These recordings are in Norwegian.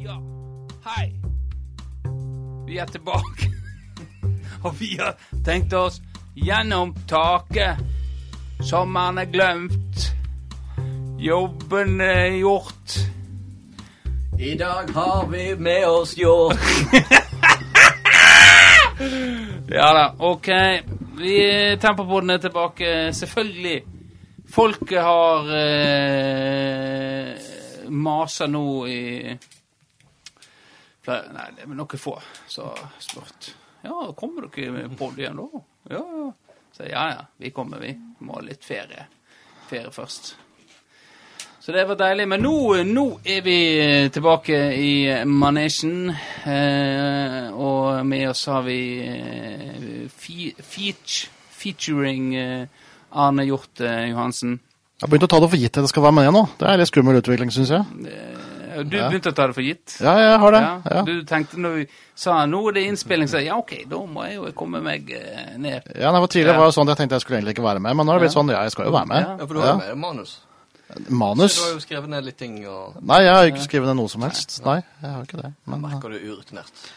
Ja, hei. Vi er tilbake. Og vi har tenkt oss gjennom taket. Sommeren er glemt. Jobben er gjort. I dag har vi med oss hjort. Ja da, ok. Vi Tempopodden er tilbake, selvfølgelig. Folket har eh, masa nå i flere Nei, det er noen få som spurt. Ja, kommer dere med det igjen da? Ja, ja. Så ja, ja, vi kommer, vi. Må ha litt ferie. Ferie først. Så det var deilig. Men nå, nå er vi tilbake i manesjen. Eh, og med oss har vi eh, fe feat featuring eh, Arne Hjort Johansen. Jeg har begynt å ta det for gitt at det skal være med nå. Det er litt skummel utvikling, syns jeg. Eh, Du begynte å ta det for gitt? Ja, jeg har det. Ja, Ja. Du tenkte når vi sa nå er det innspilling, så ja, OK, da må jeg jo komme meg eh, ned. Ja, det var Tidligere Ja. var det sånn at jeg tenkte jeg skulle egentlig ikke være med, men nå har det blitt sånn, ja, jeg skal jo være med. Ja. Ja, for du har jo med manus. Manus? Så du har jo skrevet ned litt ting, og Nei, jeg har ikke skrevet ned noe som helst. Nei, jeg har ikke det. Men, merker du er urutinert.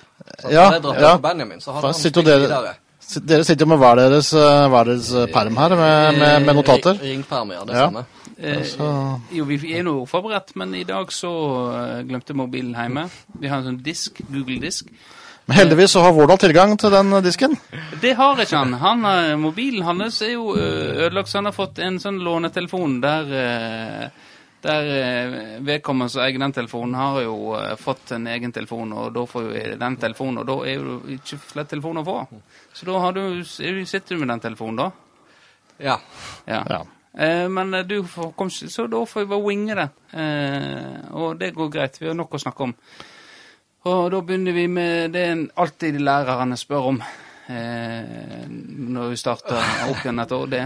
Ja, ja. Benjamin, så har han sitter dere- videre. Dere sitter jo med hver deres, eh, hver deres eh, perm her, med, med, med notater. Ringperm, ja. Det Ja. Eh, jo, vi er nå forberedt, men i dag så eh, glemte mobilen hjemme. Vi har en sånn disk, Google-disk. men heldigvis så har Vårdal tilgang til den eh, disken. Det har ikke han. han mobilen hans er jo ødelagt, så han har fått en sånn lånetelefon der der vedkommende som eier den telefonen, har jo fått en egen telefon, og da får jo den telefonen, og da er jo ikke flere telefoner å få. Så da har du- sitter du med den telefonen, da. Ja. Ja. Ja. Eh, men eh, du får, kom, så da får vi bare winge det. Eh, og det går greit. Vi har nok å snakke om. Og da begynner vi med det en alltid lærerne spør om når vi starter opp igjen et år. Det,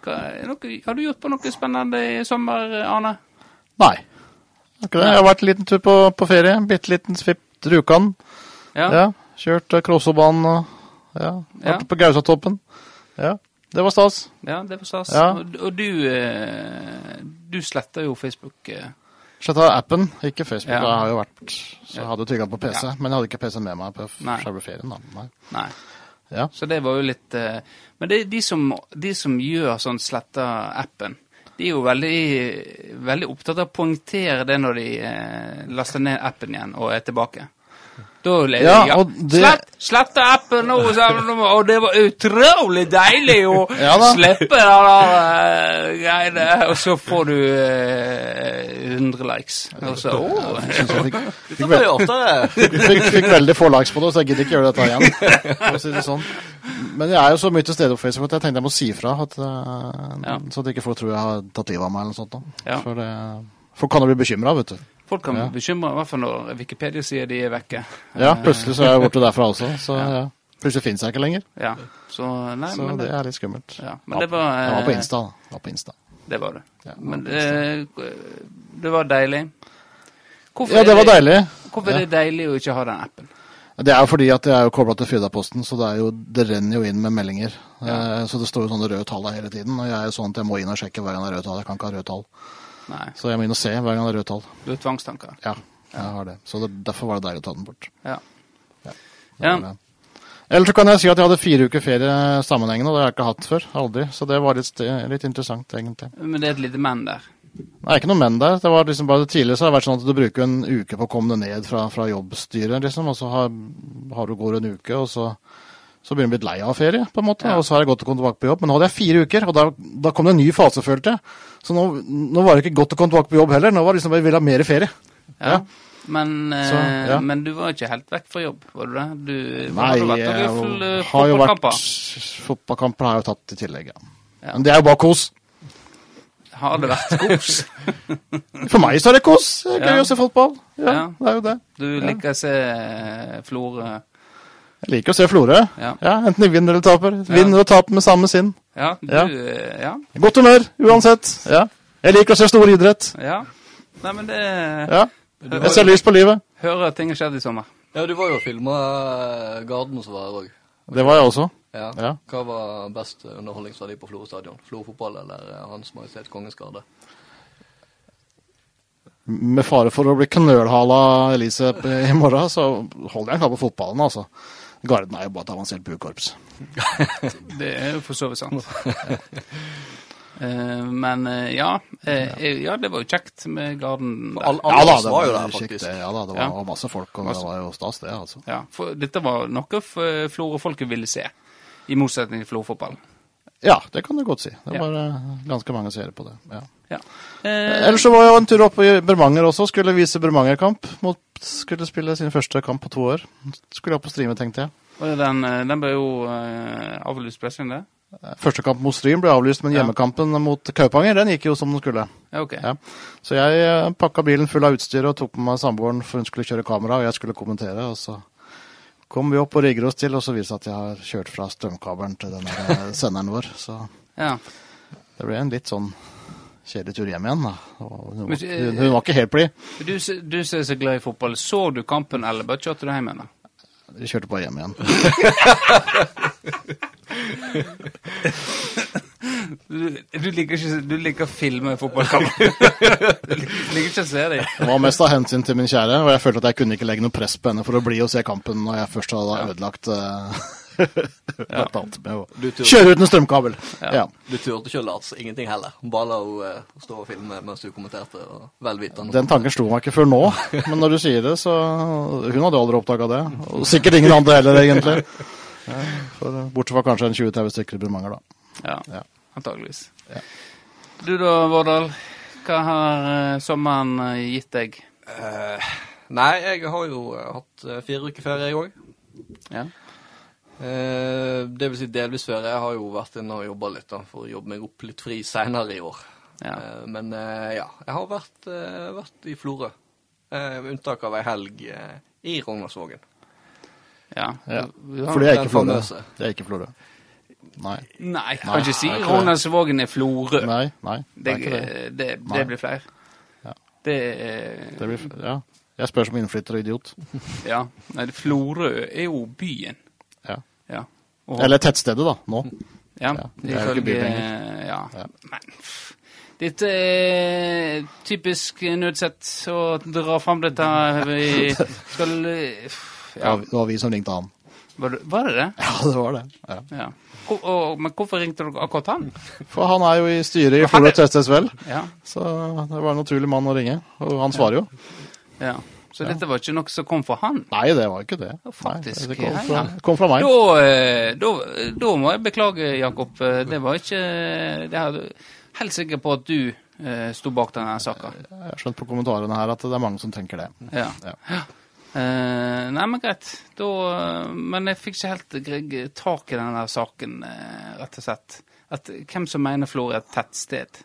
hva, noe, har du gjort på noe spennende i sommer, Arne? Nei. Det. Jeg har vært en liten tur på, på ferie. Bitte liten svipp til Rjukan. Ja? Ja. Kjørt Krossobanen og ja, Ja. på Gausatoppen. Ja. Det var stas. Ja, det var stas. Ja. Og, og du, eh, du sletter jo Facebook. Eh. Sletta appen, ikke Facebook. Ja. Jeg har jo vært, så jeg hadde tilgang på PC, Ja. men jeg hadde ikke PC-en med meg på selve ferien. da. Nei. Nei. Ja. Så det var jo litt eh, Men det de som, de som gjør sånn sletta appen, de er jo veldig, veldig opptatt av å poengtere det når de laster ned appen igjen og er tilbake. Da Ja, ja. det- Slett, slette appen nå, og det var utrolig deilig å Ja slippe det der eh, greiene. Og så får du eh, 100 likes. Og så oh, fikk, fikk, oftere. fikk, fikk veldig få likes på det, så jeg gidder ikke gjøre dette igjen. For å si det sånn. Men jeg er jo så mye til stede på Facebook at jeg tenkte jeg må si fra, uh, Ja. så at ikke folk tror jeg har tatt livet av meg eller noe sånt. Da. Ja. For det, folk kan jo bli bekymra, vet du. Folk kan Ja. bekymre, i hvert fall når Wikipedia sier de er vekke. Ja, plutselig så er jeg borte derfra også, så ja. plutselig finnes jeg ikke lenger. Ja, så nei, Så men det er litt skummelt. Ja, men det var, Jeg var på eh, Insta. da. Var på Insta. Det var det. Ja, Men det, det var deilig. Hvorfor Ja, det var deilig. Hvorfor er det deilig å ikke ha den appen? Det er jo fordi at jeg er jo kobla til Firdaposten, så det, jo, det renner jo inn med meldinger. Eh, Så det står jo sånne røde tall der hele tiden. Og jeg er jo sånn at jeg må inn og sjekke hver gang det er røde tall. Jeg kan ikke ha røde tall. Nei, Så jeg må inn og se hver gang det er røde tall. du har tvangstanker. Ja, jeg har det. Så det, derfor var det deilig å ta den bort. Ja. ja. Ja. Eller så kan jeg si at jeg hadde fire uker ferie sammenhengende, og det har jeg ikke hatt før. Aldri. Så det var litt, litt interessant, egentlig. Men det er et lite men der. Nei, ikke noe men der. Det var liksom bare Tidligere så har det vært sånn at du bruker en uke på å komme deg ned fra, fra jobbstyret, liksom, og så har, har du går en uke, og så, så begynner jeg å bli lei av ferie, på en måte. Ja. Og så har jeg gått og kommet tilbake på jobb. Men nå hadde jeg fire uker, og da, da kom det en ny fase, følte jeg. Så nå, nå var det ikke godt å komme tilbake på jobb heller. Nå var det liksom jeg ville ha mer ferie. Ja. Ja. Men, eh, Så, ja. men du var ikke helt vekk fra jobb, var du det? Du, Nei, har du vært jeg full, eh, har jo vært fotballkamper? Har jeg jo tatt i tillegg, ja. Men det er jo bare kos. Har det vært kos? For meg så er det kos. Jeg er Ja. å se fotball. Ja, Ja. det er jo det. Du liker å se eh, Florø Jeg liker å se Florø. Ja. Ja, enten de vinner eller taper. Vinner og taper med samme sinn. Ja, du Ja. eh, Ja. Godt humør, uansett. Ja. Jeg liker å se stor idrett. ja. Nei, men det Ja. Jeg ser lys på livet. Hører at ting har skjedd i sommer. Ja, du var jo og filma Garden som var her òg. Det var jeg også. Ja. Ja. Hva var best underholdningsverdi på Florø stadion? Florø fotball eller eh, Hans Majestet Kongens Garde? med fare for å bli knølhala Elise i morgen, så holder jeg en knapp på fotballen, altså. Garden er jo bare et avansert buekorps. Det er jo for så vidt sant. Eh, men eh, ja, eh, ja, det var jo kjekt med Garden der. All, Ja da, det var jo der, faktisk. det. Ja da, det var Ja. masse folk, og det var jo stas, det, altså. Ja, for dette var noe Florø-folket ville se, i motsetning til Florø-fotball. Ja, det kan du godt si. Det var ja. ganske mange seere på det. ja. Ja. Eh, Ellers så var jeg en tur opp i Bremanger også. Skulle vise Bremanger-kamp. Skulle spille sin første kamp på to år. Skulle opp på streame, tenkte jeg. og den, eh, den ble jo eh, avlyst, ble den det? Første kamp mot Stryn ble avlyst, men hjemmekampen mot Kaupanger den gikk jo som den skulle. Ja, ok. Ja. Så jeg eh, pakka bilen full av utstyr og tok med meg samboeren for hun skulle kjøre kamera, og jeg skulle kommentere. Og så kom vi opp og rigger oss til, og så viser det at jeg har kjørt fra strømkabelen til denne eh, senderen vår. Så Ja. det ble en litt sånn kjedelig tur hjem igjen, da. Hun, var, eh, hun, hun var ikke helt blid. Du, du som er så glad i fotball, så du kampen, eller bare kjørte du hjem igjen? da? Vi kjørte bare hjem igjen. Du, du, liker ikke, du liker å filme fotballkamp. du liker ikke å se dem. Det var mest av hensyn til min kjære, og jeg følte at jeg kunne ikke legge noe press på henne for å bli og se kampen når jeg først hadde ødelagt uh, alt med å kjøre ut en strømkabel. Ja. Du turte ikke å late som ingenting heller. Bare la henne eh, stå og filme mens du kommenterte, og. Den tanken slo meg ikke før nå, men når du sier det, så Hun hadde aldri oppdaga det. Og sikkert ingen andre heller, egentlig. Ja, for, bortsett fra kanskje en 20-30 stykker i Bremanger, da. Ja, Ja. Antageligvis. Ja. Du da, Vårdal. Hva har eh, sommeren eh, gitt deg? Uh, nei, jeg har jo hatt fire uker ferie, jeg òg. Ja. Uh, det vil si delvis ferie. Jeg har jo vært inne og jobba litt da, for å jobbe meg opp litt fri seinere i år. Ja. Uh, men ja, jeg har vært, vært i Florø. Eh, med unntak av ei helg i Rognarsvågen. ja. Ja. For det er ikke Florø. Det er ikke Florø. Nei. Nei, kan Nei, ikke si. Ronaldsvågen er Florø. Nei, nei. Det Det, det. det, blir flere. Ja. Det det blir, ja. Jeg spør som innflytter og idiot. Ja. Nei, Florø er jo byen. Ja. Ja. Og- Eller tettstedet, da. Nå. Ja, Ja, det er jo ikke by lenger. Ja. Ja. Men dette er typisk nødsett å dra fram dette vi skal Ja. ja. Det var vi som ringte han. Var det var det? det? Ja, det var det. Ja. Ja. Hvor, og, men hvorfor ringte dere akkurat han? For han er jo i styret i Florø TSSVL, Ja. så det var en naturlig mann å ringe. Og han svarer jo. ja. Så dette var ikke noe som kom fra han? Nei, det var ikke det. Faktisk, Nei, det kom fra, kom fra meg. Da, eh, da, da må jeg beklage, Jakob. Eh, Det var ikke Det er helt sikker på at du eh, sto bak denne saka. Jeg har skjønt på kommentarene her at det er mange som tenker det. Ja. Ja. Eh, nei, men greit. Da, eh, men jeg fikk ikke helt tak i denne saken, eh, rett og slett. At, hvem som mener Florø er et tettsted.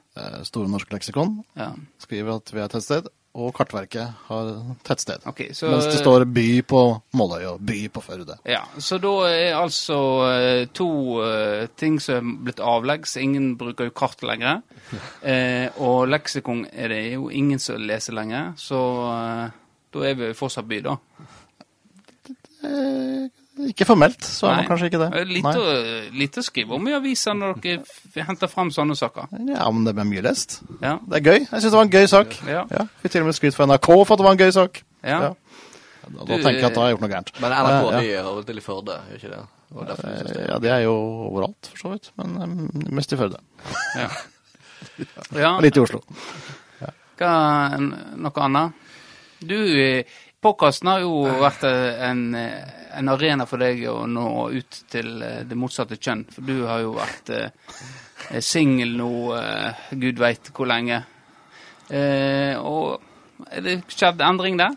Store norske leksikon Ja. skriver at vi er et tettsted, og Kartverket har tettsted. Okay, så, Mens det står by på Måløy og by på Førde. Ja, Så da er altså to uh, ting som er blitt avleggs. Ingen bruker jo kart lenger. uh, og leksikon er det jo ingen som leser lenger, så eh, da er vi fortsatt by, da. Eh, ikke formelt, så er man kanskje ikke det. Eh, Litt, Nei. å, litt å skrive om i avisa når dere henter fram sånne saker. Ja, men det blir mye lest. Ja. Det er gøy. Jeg syns det var en gøy sak. Ja. Ja, Fikk til og med skryt fra NRK for at det var en gøy sak. ja. Ja. Da, da tenker jeg at da har jeg gjort noe gærent. Men NRK er ja. de hører til i Førde, gjør ikke det? Eh, Ja, det er jo overalt, for så vidt. Men mest i Førde. ja. ja. Og litt i Oslo. Hva, noe annet? Du, påkasten podkasten har jo vært eh, en, eh, en arena for deg å nå ut til eh, det motsatte kjønn. For du har jo vært eh, singel nå eh, gud veit hvor lenge. Eh, og er det skjedd endring der?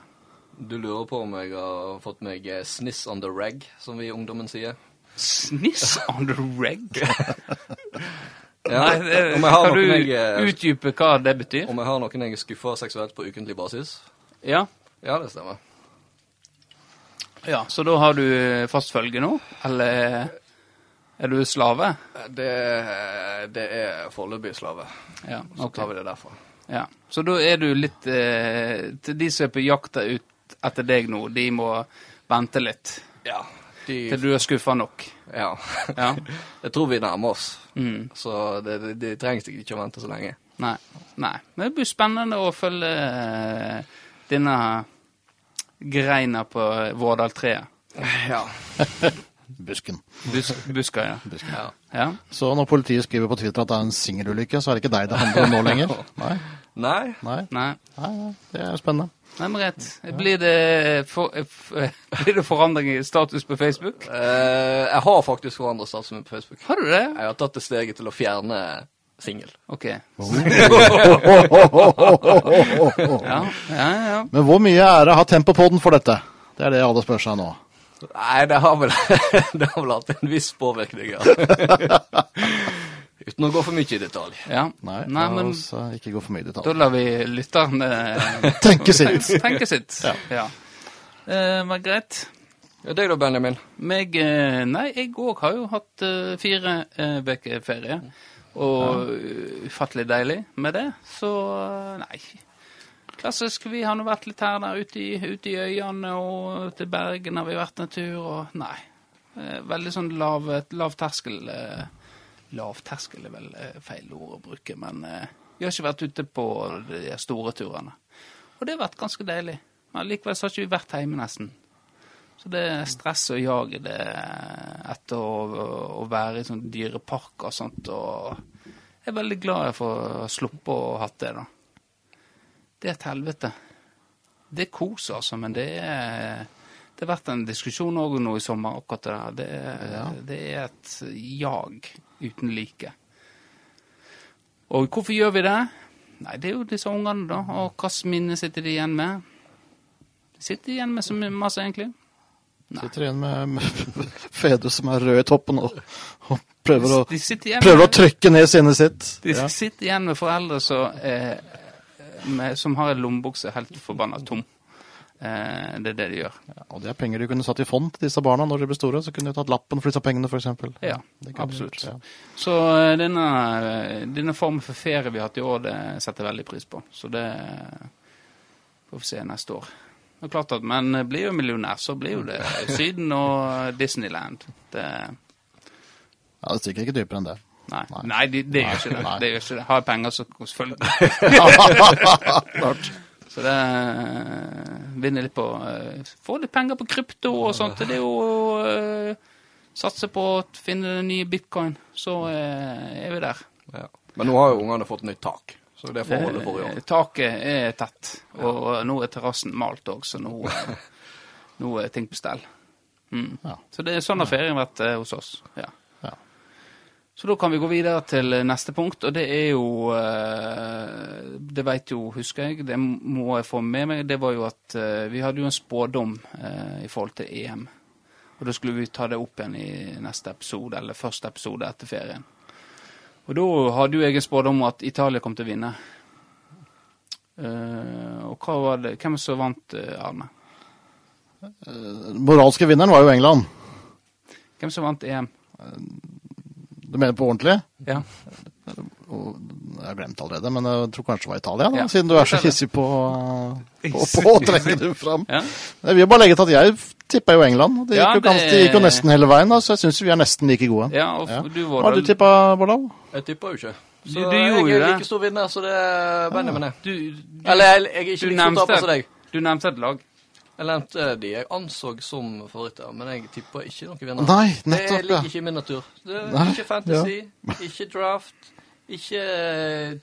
Du lurer på om jeg har fått meg eh, sniss on the reg, som vi i ungdommen sier? Sniss on the reg? Ja, Nei, kan du eh, utdype hva det betyr? om jeg har noen jeg er skuffa seksuelt på ukentlig basis? Ja. Ja, det stemmer. ja. Så da har du eh, fast følge nå? Eller er du slave? Det, det er foreløpig slave. Ja, Så tar vi det derfra. Ja, Så da er du litt eh, Til de som er på jakt ut etter deg nå, de må vente litt Ja. De, til du er skuffa nok. ja. Ja. Jeg tror vi nærmer oss. Mm. Så det, det, det trengs ikke å vente så lenge. Nei. Nei. Men det blir spennende å følge eh, denne greina på Vårdal-treet. Ja. Busken. Bus buska, ja. ja. ja. Så når politiet skriver på Twitter at det er en singelulykke, så er det ikke deg det handler om nå lenger? Nei, Nei. nei, Nei. nei, nei, det er spennende. Nei, men rett. Blir det, for, blir det forandring i status på Facebook? Uh, jeg har faktisk forandret statusen min på Facebook. Har du det? Jeg har tatt det steget til å fjerne singel. OK. Ja, ja, ja. Men hvor mye ære har Tempopodden for dette? Det er det alle spør seg nå. Nei, det har vel, det har vel hatt en viss påvirkning, ja. Uten å gå for mye i detalj. ja. Nei, Nei men oss eh, ikke gå for mye i detalj. da lar vi lytterne Tenke sitt. tenke sitt. Ja. Eh, men greit. Ja, deg da, Benjamin? Meg eh, Nei, jeg òg har jo hatt uh, fire uker ferie. Og eh, ufattelig deilig med det. Så eh, nei. Klassisk. Vi har nå vært litt her der ute i, ute i øyene, og til Bergen har vi vært en tur, og nei. Eh, Veldig sånn lav, lav terskel. Lav er vel feil ord å bruke, men vi har ikke vært ute på de store turene. Og det har vært ganske deilig. Men likevel så har ikke vi vært hjemme nesten. Så det er stress og jag det etter å, å være i sånn dyrepark og sånt. Og jeg er veldig glad jeg får sluppe å ha hatt det, da. Det er et helvete. Det er kos, altså, men det er Det har vært en diskusjon òg nå i sommer, akkurat det der. Det er, det er et jag uten like. Og hvorfor gjør vi det? Nei, det er jo disse ungene, da. Og hvilket minne sitter de igjen med? De sitter igjen med så masse, egentlig. Sitter igjen med, med fedre som er røde i toppen og, og prøver, å, prøver å trykke ned sinnet sitt. de Ja. sitter igjen med foreldre som, eh, med, som har en lommebukse helt forbanna tom. Eh, det er det de gjør. Og det er penger de kunne satt i fond til disse barna når de ble store. Så kunne de tatt lappen for disse pengene, f.eks. Ja, absolutt. gjort, ja. Så eh, denne, denne formen for ferie vi har hatt i år, det setter jeg veldig pris på. Så det får vi se neste år. Det er klart at, Men eh, blir jo millionær, så blir jo det Syden og Disneyland. Det, Ja, det stikker ikke dypere enn det. nei, nei det, det gjør ikke det. Det gjør ikke det. Har jeg penger, så selvfølgelig. Så det eh, vinner litt på eh, Få litt penger på krypto og sånt. Det er jo eh, Satse på å finne den nye bitcoin, så er vi der. Ja. Men nå har jo ungene fått nytt tak, så det får holde for i år. Taket er tett, og nå er terrassen malt òg, så nå, nå er ting på stell. Mm. Ja. Så det er sånn har ferien vært eh, hos oss. Ja. Ja. Så da kan vi gå videre til eh, neste punkt, og det er jo eh, Det vet jo, husker jeg, det må jeg få med meg, det var jo at eh, vi hadde jo en spådom eh, i forhold til EM. Og da skulle vi ta det opp igjen i neste episode, eller første episode etter ferien. Og da hadde jo jeg en spådom om at Italia kom til å vinne. Uh, og hva var det Hvem som vant, eh, Arne? Den moralske vinneren var jo England. Hvem som vant EM? Du mener på ordentlig? Ja. Jeg har glemt allerede, men jeg tror kanskje det var Italia, da, Ja, siden du er så hissig på, på, på å trekke det fram. ja. Jeg vil bare legge til at jeg tippa jo England. Det gikk, Ja, jo, det- det gikk jo nesten hele veien, da, så jeg syns vi er nesten like gode. Ja, og Ja. du Hva var har du tippa, Bårdal? Jeg tippa jo ikke. Så Du- du gjorde jeg er det. like stor vinner som det er Benjamin er. Du, du, Eller jeg, jeg er ikke du like stor taper som deg. du nevnte et lag. Jeg nevnte de jeg anså som favoritter, men jeg tippa ikke noen vinner. Nei, det nettopp, ligger ja. ikke i min natur. Det er Nei, ikke fantasy, ikke draft, ikke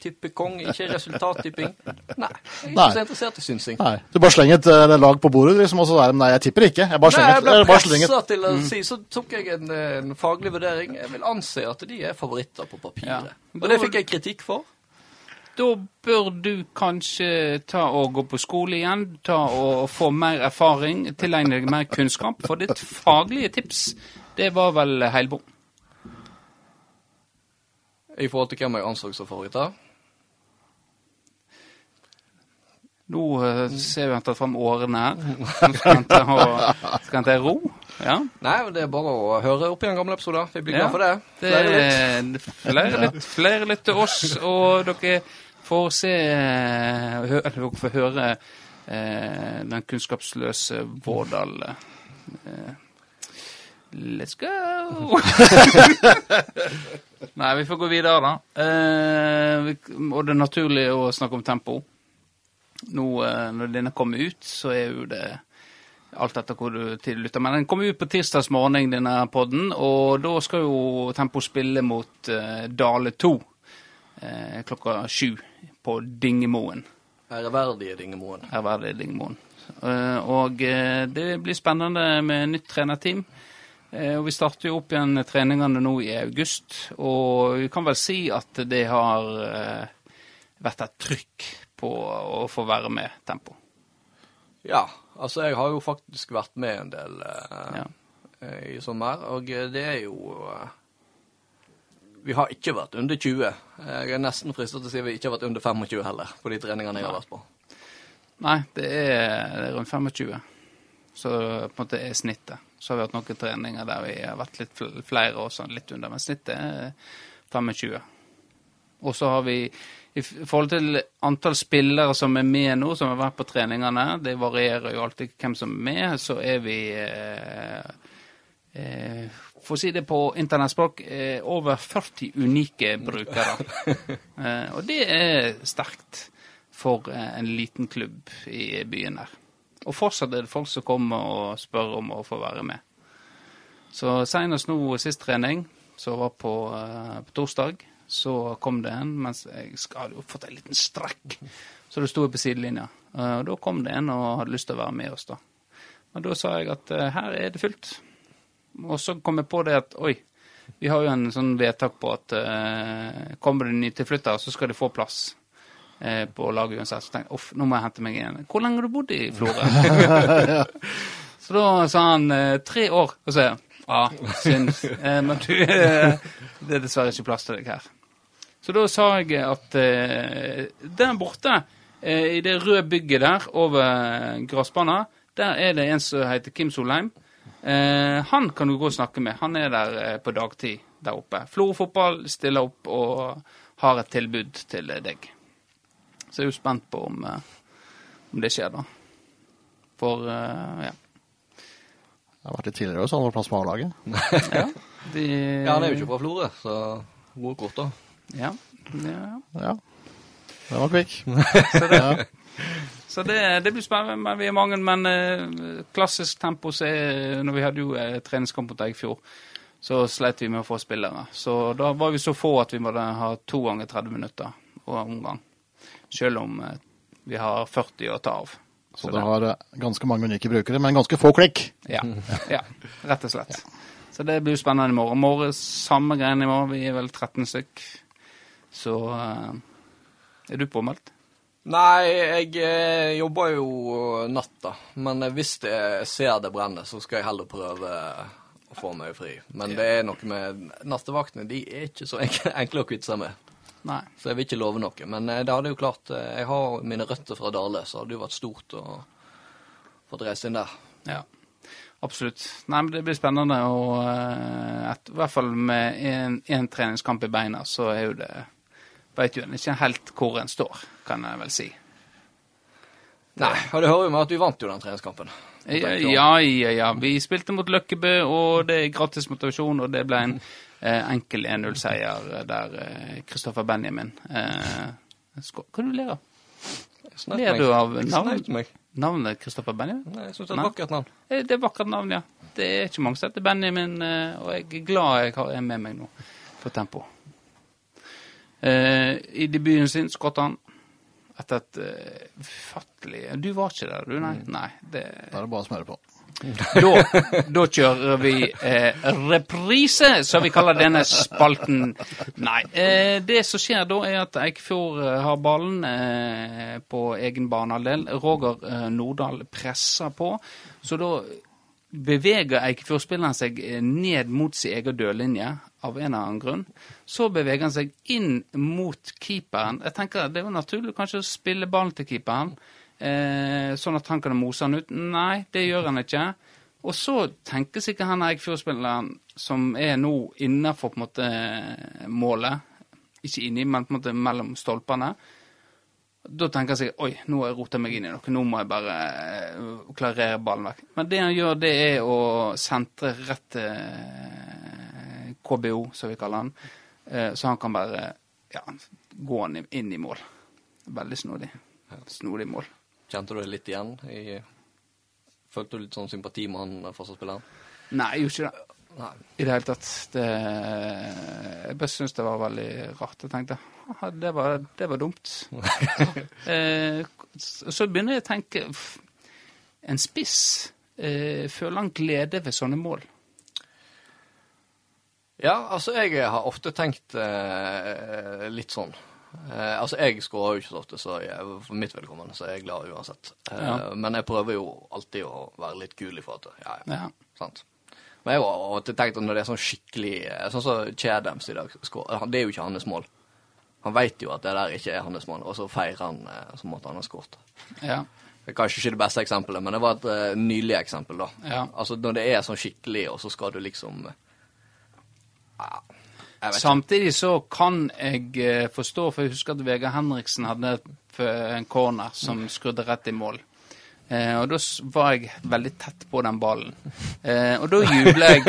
tippe tippekong, ikke resultattipping. Nei, jeg er Nei. ikke så interessert i synsing. Nei, Du bare slenger et uh, lag på bordet, liksom, og så er det Nei, jeg tipper ikke. Jeg bare Nei, slenger, jeg ble jeg bare pressa til å si, så tok jeg en, en faglig vurdering. Jeg vil anse at de er favoritter på papiret. Ja. Og det fikk jeg kritikk for. Da bør du kanskje ta og gå på skole igjen, ta og få mer erfaring, tilegne deg mer kunnskap. For ditt faglige tips, det var vel heilbom. I forhold til hvem jeg anså som favoritter. Nå eh, ser vi han tar fram årene her. Skal han ta, skal han ta ro. Ja. Nei, det er bare å høre opp igjen gamle episoder. Vi blir Ja. glad for det. Det litt. er flere litt, flere litt til oss, og dere får se eh, hø- dere får høre eh, den kunnskapsløse Vårdal. Eh, let's go! Nei, vi får gå videre, da. Eh, og det er naturlig å snakke om tempo. Nå eh, når denne kommer ut, så er jo det alt etter hvor du tillytter. Men den kommer ut på tirsdags morgen, denne podden, og da skal jo Tempo spille mot eh, Dale 2 eh, klokka sju på Dingemoen. Ærverdige Dingemoen. Ærverdige Dingemoen. Og det blir spennende med nytt trenerteam. Eh, og vi starter jo opp igjen treningene nå i august, og vi kan vel si at det har eh, vært et trykk på å få være med Tempo. Ja, altså jeg har jo faktisk vært med en del eh, Ja. eh, i sommer, og det er jo Vi har ikke vært under 20. Jeg er nesten fristet til å si vi ikke har vært under 25 heller, på de treningene jeg har vært på. Nei, det er, det er rundt 25. Så på en måte er snittet. Så har vi hatt noen treninger der vi har vært litt flere og sånn litt under, men snittet er 25. Og så har vi i forhold til antall spillere som er med nå, som har vært på treningene, det varierer jo alltid hvem som er med, så er vi eh, eh, For å si det på internettspråk, eh, over 40 unike brukere. eh, og det er sterkt for eh, en liten klubb i byen her. Og fortsatt er det folk som kommer og spør om å få være med. Så senest nå sist trening, som var på, uh, på torsdag, så kom det en, mens jeg hadde jo fått en liten strekk, så det sto jeg på sidelinja. Uh, Og da kom det en og hadde lyst til å være med oss, da. Og da sa jeg at uh, her er det fullt. Og så kom jeg på det at oi, vi har jo en sånn vedtak på at kommer det nytilflyttere, så skal de få plass på laget uansett. Så tenkte jeg uff, nå må jeg hente meg igjen. Hvor lenge har du bodd i Florø? så da sa han eh, tre år. Og så ja, synd. Eh, men du, eh, det er dessverre ikke plass til deg her. Så da sa jeg at eh, der borte, eh, i det røde bygget der over gressbanen, der er det en som heter Kim Solheim. Eh, han kan du gå og snakke med. Han er der eh, på dagtid der oppe. Florø fotball stiller opp og har et tilbud til eh, deg. Så jeg er jo spent på om, eh, om det skjer, da. For eh, ja. Det har vært litt tidligere også, han var plass på A-laget. ja. De, Ja, han er jo ikke fra Florø, så gode kort, da. Ja. ja. Ja. Den var kvikk. Så det, Ja. Så det, det blir spennende. Men vi er mange. Men eh, klassisk tempo så er Når vi hadde jo eh, treningskamp mot Eggfjord, så sleit vi med å få spillere. Så da var vi så få at vi måtte ha to ganger 30 minutter og omgang. Selv om eh, vi har 40 å ta av. Så Så det har ganske mange unike brukere, men ganske få klikk. Ja, ja, rett og slett. Så det blir spennende i morgen. Morgen samme greiene i morgen. Vi er vel 13 stykk. Så eh, er du påmeldt? Nei, jeg eh, jobber jo natta. Men hvis jeg ser det brenne, så skal jeg heller prøve å få meg fri. Men det er noe med Nattevaktene de er ikke så enkle å kvitte seg med. Nei. Så jeg vil ikke love noe. Men eh, det hadde jo klart eh, Jeg har mine røtter fra Dale, så hadde det jo vært stort å få reist inn der. Ja, absolutt. Nei, men Det blir spennende. Og eh, et, i hvert fall med én treningskamp i beina, så er jo det Veit jo ikke helt hvor en står, kan jeg vel si. Nei, og det hører jo med at vi vant jo den treningskampen. Ja, ja, ja. Vi spilte mot Løkkebø, og det er gratis motivasjon, og det ble en enkel 1-0-seier der eh, Kristoffer Benjamin eh, skår. Hva du ler av? Ler du av navn? Navnet Kristoffer Benjamin? Nei, jeg syns det er et vakkert navn. Eh, Det er et vakkert navn, ja. Det er ikke mange som heter Benjamin, eh, og jeg er glad jeg har en med meg nå på tempo. Eh, I debuten sin skåret han etter et uh, Du var ikke der, du? Nei. Nei det, Da er det bare å smøre på. Da, da kjører vi eh, reprise, som vi kaller denne spalten. Nei. Eh, det som skjer da, er at Eikfjord eh, har ballen eh, på egen banehalvdel. Roger eh, Nordahl presser på. Så da beveger Eikefjord-spilleren seg eh, ned mot sin egen dørlinje av en eller annen grunn. Så beveger han seg inn mot keeperen. Jeg tenker Det jo naturlig kanskje å spille ballen til keeperen, eh, sånn at han kan mose han ut. Nei, det gjør han ikke. Og så tenker sikkert han Eikfjord-spilleren som er nå innafor på en måte målet, ikke inni, men på en måte mellom stolpene, da tenker han seg oi, nå har jeg rota meg inn i noe, nå må jeg bare eh, klarere ballen vekk. Men det han gjør, det er å sentre rett til eh, KBO, som vi kaller han. Eh, så han kan bare ja, gå inn i mål. Veldig snodig. Snodig mål. Kjente du det litt igjen? I, følte du litt sånn sympati med han forsvarsspilleren? Nei, jeg gjorde ikke det. Nei. I det hele tatt. Det, jeg bare syns det var veldig rart. Jeg tenkte det var, det var dumt. eh, så begynner jeg å tenke En spiss eh, føler han glede ved sånne mål. Ja, altså jeg har ofte tenkt eh, litt sånn. Eh, altså jeg skårer jo ikke så ofte, så jeg, for mitt vedkommende så er jeg glad uansett. Eh, Ja. Men jeg prøver jo alltid å være litt kul i forhold til ja, ja, Ja. sant. Men jeg har alltid tenkt at når det er sånn skikkelig eh, Sånn som Chadams i dag skårer Det er jo ikke hans mål. Han veit jo at det der ikke er hans mål, og så feirer han eh, som at han har skåret. Ja. Det er kanskje ikke det beste eksempelet, men det var et uh, nylig eksempel, da. Ja. Altså når det er sånn skikkelig, og så skal du liksom eh, Samtidig så kan jeg eh, forstå, for jeg husker at Vegard Henriksen hadde en corner som skrudde rett i mål. Eh, og da var jeg veldig tett på den ballen. Eh, og da jubla jeg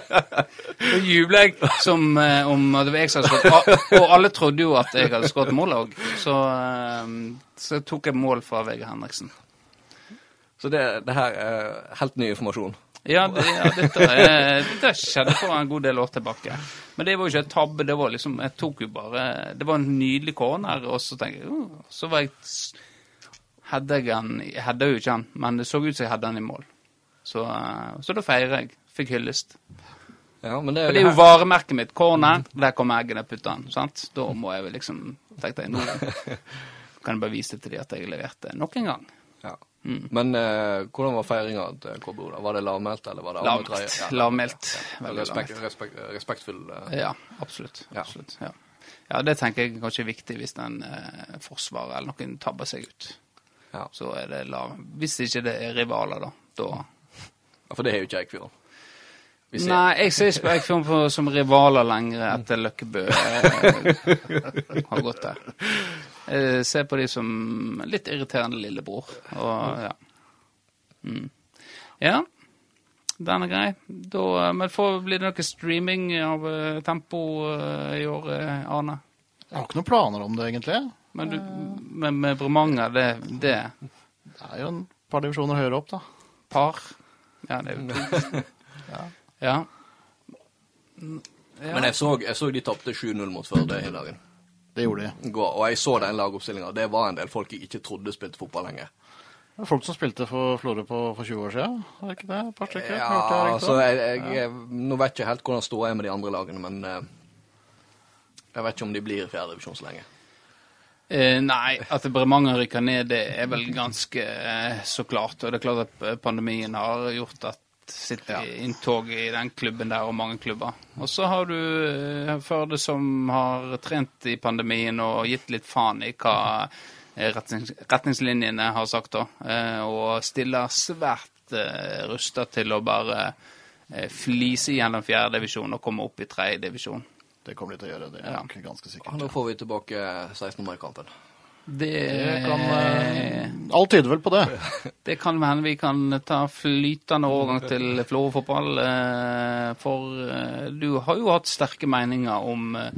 Da jubla jeg som eh, om det var jeg som hadde skåret. Og alle trodde jo at jeg hadde skåret mål òg. Så, eh, så tok jeg mål fra Vegard Henriksen. Så det, det her er helt ny informasjon. Ja, det, ja dette, eh, dette skjedde for en god del år tilbake. Men det var jo ikke et tabbe. Det var liksom, jeg tok jo bare Det var en nydelig corner, og så tenkte jeg oh, Så var jeg hadde jo ikke den, men det så ut som jeg hadde den i mål. Så, eh, så da feirer jeg. Fikk hyllest. Ja, men det, For det er jo varemerket mitt. Corner, der kommer eggene, putter den. Sant? Da må jeg vel liksom Tenkte jeg, nå kan jeg bare vise til dem at jeg leverte nok en gang. Ja. Mm. Men eh, hvordan var feiringa til KBO? da? Var det lavmælt, eller var det Lavmælt. Ja, Lavmælt. Ja. Veldig Respekt, respekt, respektfull eh, Ja, absolutt. Ja. absolutt ja. ja, det tenker jeg kanskje er viktig hvis en eh, forsvarer eller noen tabber seg ut. Ja. Så er det lav. Hvis ikke det er rivaler, da. da. ja, For det er jo ikke Eikfjorden. Nei, jeg ser ikke på Eikfjord som rivaler lenger etter Løkkebø eh, har gått der. Jeg ser på de som litt irriterende lillebror. Og ja. Mm. Ja, den er grei. Da, men får, blir det noe streaming av eh, Tempo eh, i år, eh, Arne? Jeg har ikke noen planer om det, egentlig. Men, du, men med Bremanger, det, det Det er jo en par divisjoner høyere opp, da. par Ja, det er jo to. Ja. Men jeg så, jeg så de tapte 7-0 mot Førde i dagen. Det gjorde de. Går, Og jeg så den lagoppstillinga. Det var en del folk jeg ikke trodde spilte fotball lenger. Det er folk som spilte for Florø på, for 20 år siden, er det ikke det? Et par stykker? Ja, jeg altså, jeg, jeg, ja. Nå vet jeg ikke helt hvordan ståa er med de andre lagene, men eh, jeg vet ikke om de blir i fjerdedivisjon så lenge. Eh, nei, at Bremanger rykker ned, det er vel ganske eh, så klart. Og det er klart at eh, pandemien har gjort at sitt Ja. inntog i den klubben der, og mange klubber. Og så har du eh, Førde som har trent i pandemien og gitt litt faen i hva eh, retningslinjene har sagt, da. Eh, og stiller svært rusta til å bare flise gjennom fjerdedivisjon og komme opp i tredjedivisjon. Det kommer de til å gjøre, det er Ja. ganske sikkert. Nå får vi tilbake 16. Det, Det kan, eh, alt tyder vel på det. Det kan hende vi kan ta flytende overgang til Florø-fotball. eh, For eh, du har jo hatt sterke meninger om eh,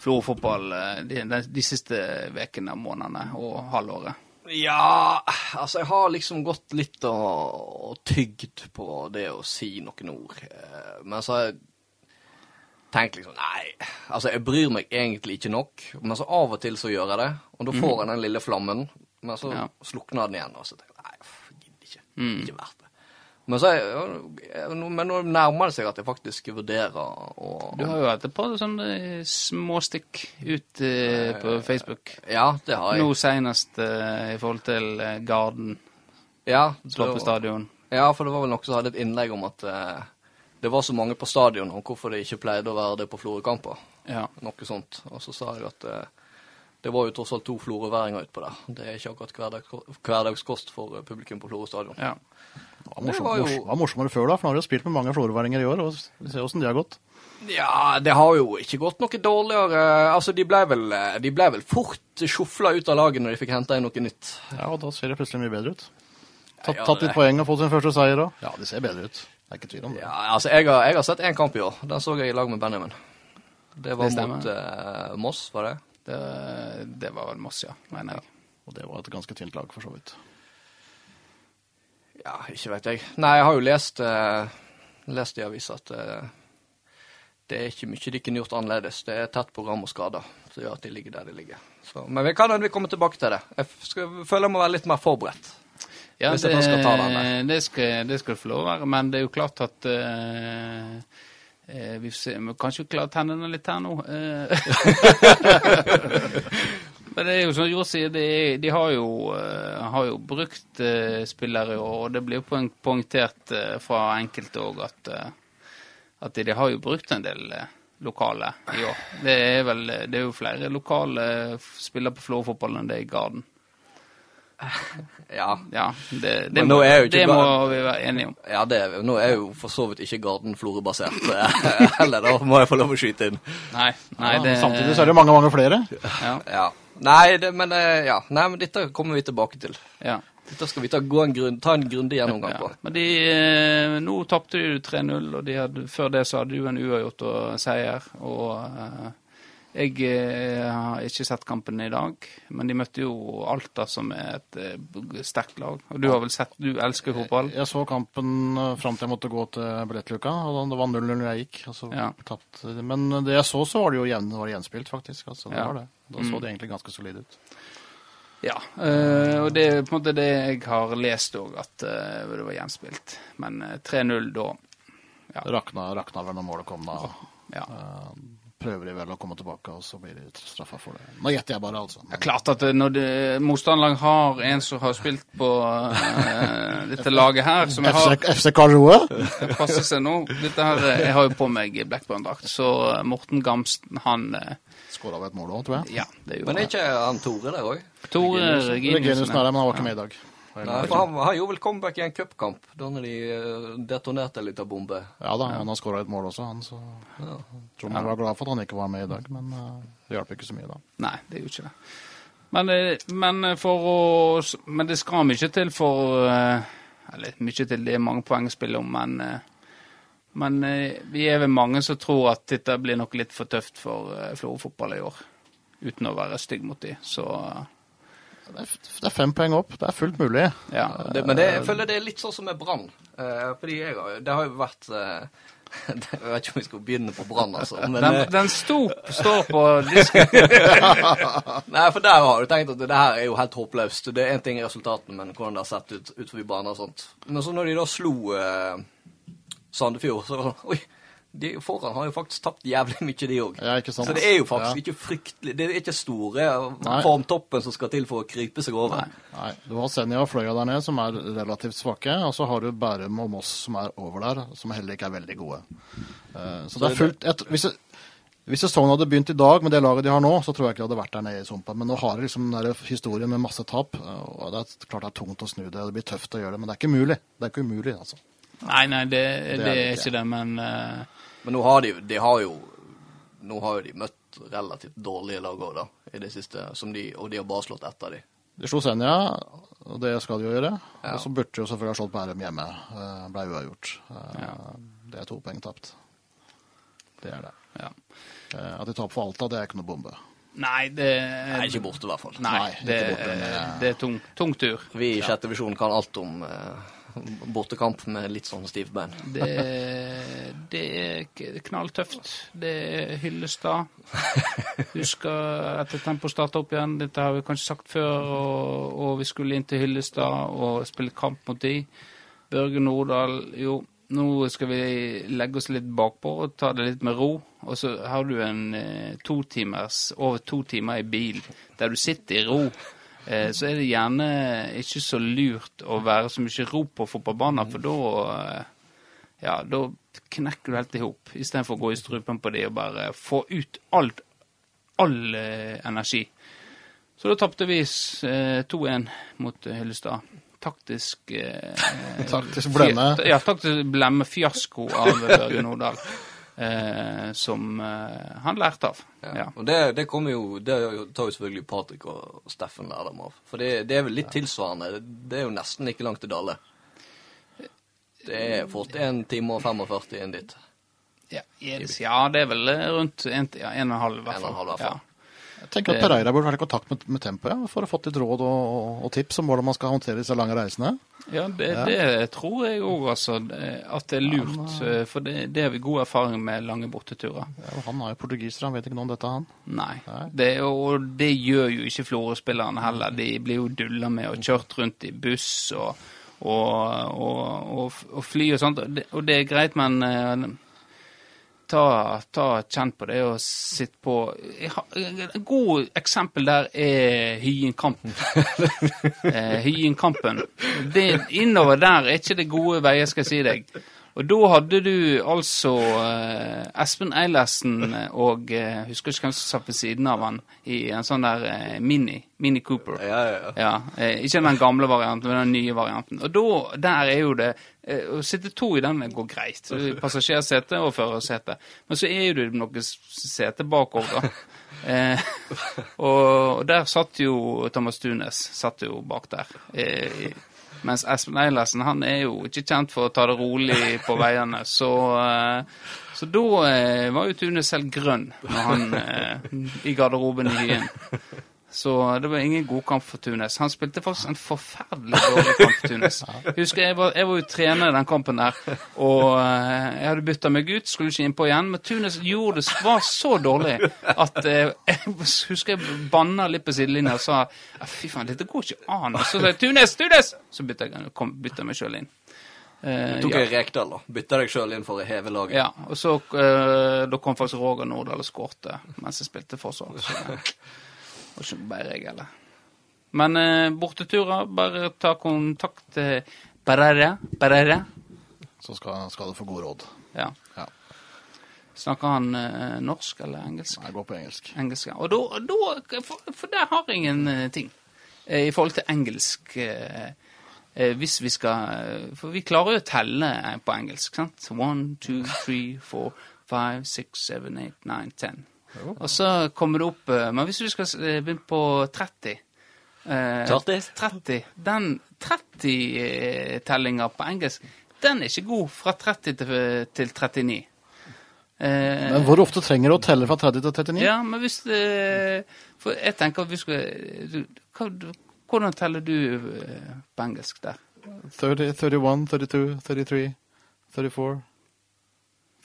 Florø-fotball eh, de, de, de siste ukene, månedene og halvåret. Ja, altså jeg har liksom gått litt og, og tygd på det å si noen ord. Men så har jeg tenkt liksom Nei, altså jeg bryr meg egentlig ikke nok. Men så av og til så gjør jeg det, og da får jeg den lille flammen. Men så Ja. slukner den igjen, og så tenker jeg nei, jeg gidder ikke. Mm. Ikke verdt det. Men, så men nå nærmer det seg at jeg faktisk vurderer å Du har jo hatt et par sånne småstikk ut eh, på Facebook. Ja, det har jeg. Nå senest eh, i forhold til eh, Garden, Ja, slå på stadion. Ja, for det var vel noen som hadde et innlegg om at eh, det var så mange på stadion, og hvorfor det ikke pleide å være det på Florø-kamper. Ja. Noe sånt. Og så sa jeg at eh, det var jo tross alt to florøværinger utpå der. Det er ikke akkurat hverdags, hverdagskost for eh, publikum på Florø stadion. ja. Det var, morsom, Det var jo- morsom, var morsommere før, da, for nå har de spilt med mange florøværinger i år. og Vi ser åssen de har gått. Ja, det har jo ikke gått noe dårligere. Altså, de ble vel, eh, de ble vel fort sjofla ut av laget når de fikk henta inn noe nytt. Ja, og da ser det plutselig mye bedre ut. Tatt, Ja, tatt det- litt poeng og fått sin første seier òg. Ja, det ser bedre ut. Det er ikke tvil om det. Ja, altså, jeg har, jeg har sett én kamp i år. Den så jeg i lag med Benjamin. Det var Det mot eh, Moss, var det? Det, det var vel Moss, ja, mener jeg. Og det var et ganske tynt lag, for så vidt. Ja, ikke vet jeg. Nei, jeg har jo lest, eh, lest i avisa at eh, det er ikke mye de kunne gjort annerledes. Det er tett program og skader som gjør at de ligger der de ligger. Så, men vi kan hende vi kommer tilbake til det. Jeg skal, føler jeg må være litt mer forberedt. Ja, Hvis jeg først skal ta den der. det, skal, det skal få lov å være, men det er jo klart at uh, Vi får se, vi kan ikke klare tennene litt her nå. eh. men det er jo som Jord sier, de, de har, jo, har jo brukt spillere i år, og det blir jo poengtert fra enkelte òg at, at de, de har jo brukt en del lokale i år. Det er vel det er jo flere lokale spillere på Florø-fotballen enn det er i Garden. Ja, Ja, det, det, må, jo det må vi være enige om. ja det, nå er jo for så vidt ikke Garden Florø-basert heller, da må jeg få lov å skyte inn. Nei, nei Ja, det Samtidig så er det mange, mange flere. Ja, Ja. Nei, det, men, eh, ja. Nei, men dette kommer vi tilbake til. ja, Dette skal vi ta, gå en grunn, ta en grundig gjennomgang ja. på. Men de eh, Nå tapte de 3-0, og de hadde, før det så hadde du jo en uavgjort og seier. Og eh, jeg eh, har ikke sett kampen i dag, men de møtte jo Alta, som er et eh, sterkt lag. Og du har vel sett Du elsker fotball? Jeg så kampen uh, fram til jeg måtte gå til billettluka. og Det var 0-0 når jeg gikk. Altså, Ja. tatt, Men det jeg så, så var det jo jevn, var det gjenspilt, faktisk. Altså, det Ja. var det. Da så det egentlig ganske solid ut. Ja. eh, og det er på en måte det jeg har lest òg, at eh, det var gjenspilt. Men eh, 3-0 da Ja. Rakna, rakna vel når målet kom da. ja. Uh, prøver de vel å komme tilbake, og så blir de straffa for det. Nå gjetter jeg bare, altså. Det er klart at det- når det, motstanderlag har en som har spilt på uh, dette laget her, som jeg har FC, FC Det passer seg nå dette her, eh, Jeg har jo på meg Blackburn-drakt, så eh, Morten Gamsten, han uh, Skåra vel et mål òg, tror jeg. Ja, det Men gjorde er ikke han Tore der òg? Tore Reginiussen Reginiussen. er der, men han var ikke med i dag. Nei, for han, han gjorde vel comeback i en cupkamp, da når de eh, detonerte litt av bombe. Ja da, han har skåra et mål også, han. Så Ja. tror man var glad for at han ikke var med i dag, men uh, det hjalp ikke så mye da. Nei, det gjorde ikke det. Men, eh, men for å Men det skal mye til for eh, Eller mye til, det er mange poeng å spille om, men eh, men eh, vi er vel mange som tror at dette blir nok litt for tøft for eh, Florø-fotball i år. Uten å være stygg mot de, så eh, Det er, det er fem poeng opp, det er fullt mulig. ja. Det, men det, jeg føler det er litt sånn som med Brann. Eh, fordi jeg har, det har jo vært eh, Jeg vet ikke om vi skal begynne på Brann, altså. Men, Den, eh, den stop står på disken. nei, for der har du tenkt at det her er jo helt håpløst. Det er én ting i resultatene, men hvordan det har sett ut utenfor banen og sånt. Men så når de da slo eh, Sandefjord, så Oi, de foran har jo faktisk tapt jævlig mye, de òg. Ja. Så det er jo faktisk Ja. ikke fryktelig Det er ikke store Nei. formtoppen som skal til for å krype seg over. Nei, Du har Senja og Fløya der nede, som er relativt svake. Og så har du Bærum og Moss, som er over der, som heller ikke er veldig gode. Uh, så det er fullt et, hvis, hvis sesongen hadde begynt i dag med det laget de har nå, så tror jeg ikke de hadde vært der nede i sumpa. Men nå har de liksom den historien med masse tap. eh, Og det er klart det er tungt å snu det, og det blir tøft å gjøre det. Men det er ikke umulig. Det er ikke umulig, altså. Nei, nei, det, det, det er ikke. ikke det, men eh, Men nå har de, de har jo Nå har jo de møtt relativt dårlige lag òg, da, i det siste, som de, og de har bare slått etter de. De slo Senja, og det skal de jo gjøre. Ja. Og så burde de jo selvfølgelig ha slått Bærum hjemme. Eh, Ble uavgjort. Ja. Det er to poeng tapt. Det er det. ja. Eh, At de taper for Alta, det er ikke noe bombe. Nei, det Nei, ikke borte, i hvert fall. Nei, Nei, det, borte, men- det er tung, tung tur. Vi i sjette divisjon kan alt om eh, bortekamp med litt sånn stivt bein. Det, det er knalltøft. Det er Hyllestad. Husker etter Tempo starta opp igjen, dette har vi kanskje sagt før, og, og vi skulle inn til Hyllestad og spille kamp mot de. Børge Nordahl, jo, nå skal vi legge oss litt bakpå og ta det litt med ro. Og så har du en eh, to timers, over to timer i bil der du sitter i ro. Eh, så er det gjerne ikke så lurt å være så mye ro på fotballbanen, for da eh, ja, da knekker du helt i hop, istedenfor å gå i strupen på det og bare få ut alt, all eh, energi. Så da tapte vi eh, 2-1 mot Hyllestad. Taktisk eh, Taktisk blemme. Ja, taktisk blemme fiasko av Børge Nordahl. Eh, som eh, han lærte av. Ja. Og det, det kommer jo Det tar jo selvfølgelig Patrick og Steffen lærdom av. For det, det er vel litt tilsvarende. Det, er jo nesten like langt til Dale. Det er fort 1 time og 45 inn dit. Ja, yes, ja, det er vel eh, rundt en, ja, i hvert En og en fall. halv, i hvert fall. Jeg tenker at Pereira burde vært i kontakt med, med Tempo ja, for å få litt råd og, og, tips om hvordan man skal håndtere disse lange reisene. Ja, det, Ja. det tror jeg òg, altså. At det er lurt. eh, For det, det har vi god erfaring med lange borteturer. Ja, han er jo portugiser, han vet ikke noe om dette, han. Nei. Nei. Det, og det gjør jo ikke Florø-spillerne heller. De blir jo dulla med og kjørt rundt i buss og, og, og, fly og sånt. Og det, og det er greit, men eh, ta, ta kjent på det og sitt på Et godt eksempel der er Hyenkampen. eh, Hyenkampen. Innover der er ikke det gode veier, skal jeg si deg. Og da hadde du altså eh, Espen Eilertsen og eh, Husker ikke hvem som satt ved siden av han i en sånn der eh, Mini. Mini Cooper. Ja, ja, ja. Ja, eh, Ikke den gamle varianten, men den nye varianten. Og da, der er jo det eh, Å sitte to i den går greit. Passasjersete og førersete. Men så er jo det noe sete bakover, da. Eh, og, og der satt jo Thomas Tunes satt jo bak der. Eh, mens Espen Eilertsen han er jo ikke kjent for å ta det rolig på veiene. Så, eh, så da eh, var jo Tune selv grønn når han eh, i garderoben i Hyen. Så det var ingen god kamp for Tunes. Han spilte faktisk en forferdelig dårlig kamp for Tunes. Jeg husker jeg var, jeg var jo trener i den kampen der, og eh, jeg hadde bytta meg ut, skulle ikke innpå igjen, men Tunes gjorde det var så dårlig at jeg, jeg husker jeg banna litt på sidelinja og sa fy faen, dette går ikke an. Og så sa jeg Tunes, Tunes! Så bytta jeg kom, bytta meg sjøl inn. Eh, Tok ja. Rekdal, da. Bytta deg sjøl inn for å heve laget. Ja, og så eh, da kom faktisk Roger Nordahl og skårte mens jeg spilte forsvar. Så var ikke bare jeg, eller. Men eh, borteturer, bare ta kontakt Barrera. Barrera. Så skal, skal du få god råd. Ja. Ja. Snakker han eh, norsk eller engelsk? Nei, går på engelsk. Engelsk, ja. Og da, da for, for der har jeg en eh, ting eh, i forhold til engelsk. eh, eh, hvis vi skal eh, For vi klarer jo å telle eh, på engelsk, sant? One, two, three, four, five, six, seven, eight, nine, ten. Og så kommer det opp eh, Men hvis vi skal eh, begynne på 30 eh, 30? 30. Den 30-tellinga på engelsk, den er ikke god fra 30 til, til 39. Eh, Men hvor ofte trenger du å telle fra 30 til 39? ja, men hvis det For jeg tenker vi skal du, hva, Hvordan teller du eh, på engelsk der? 30, 31, 32, 33, 34,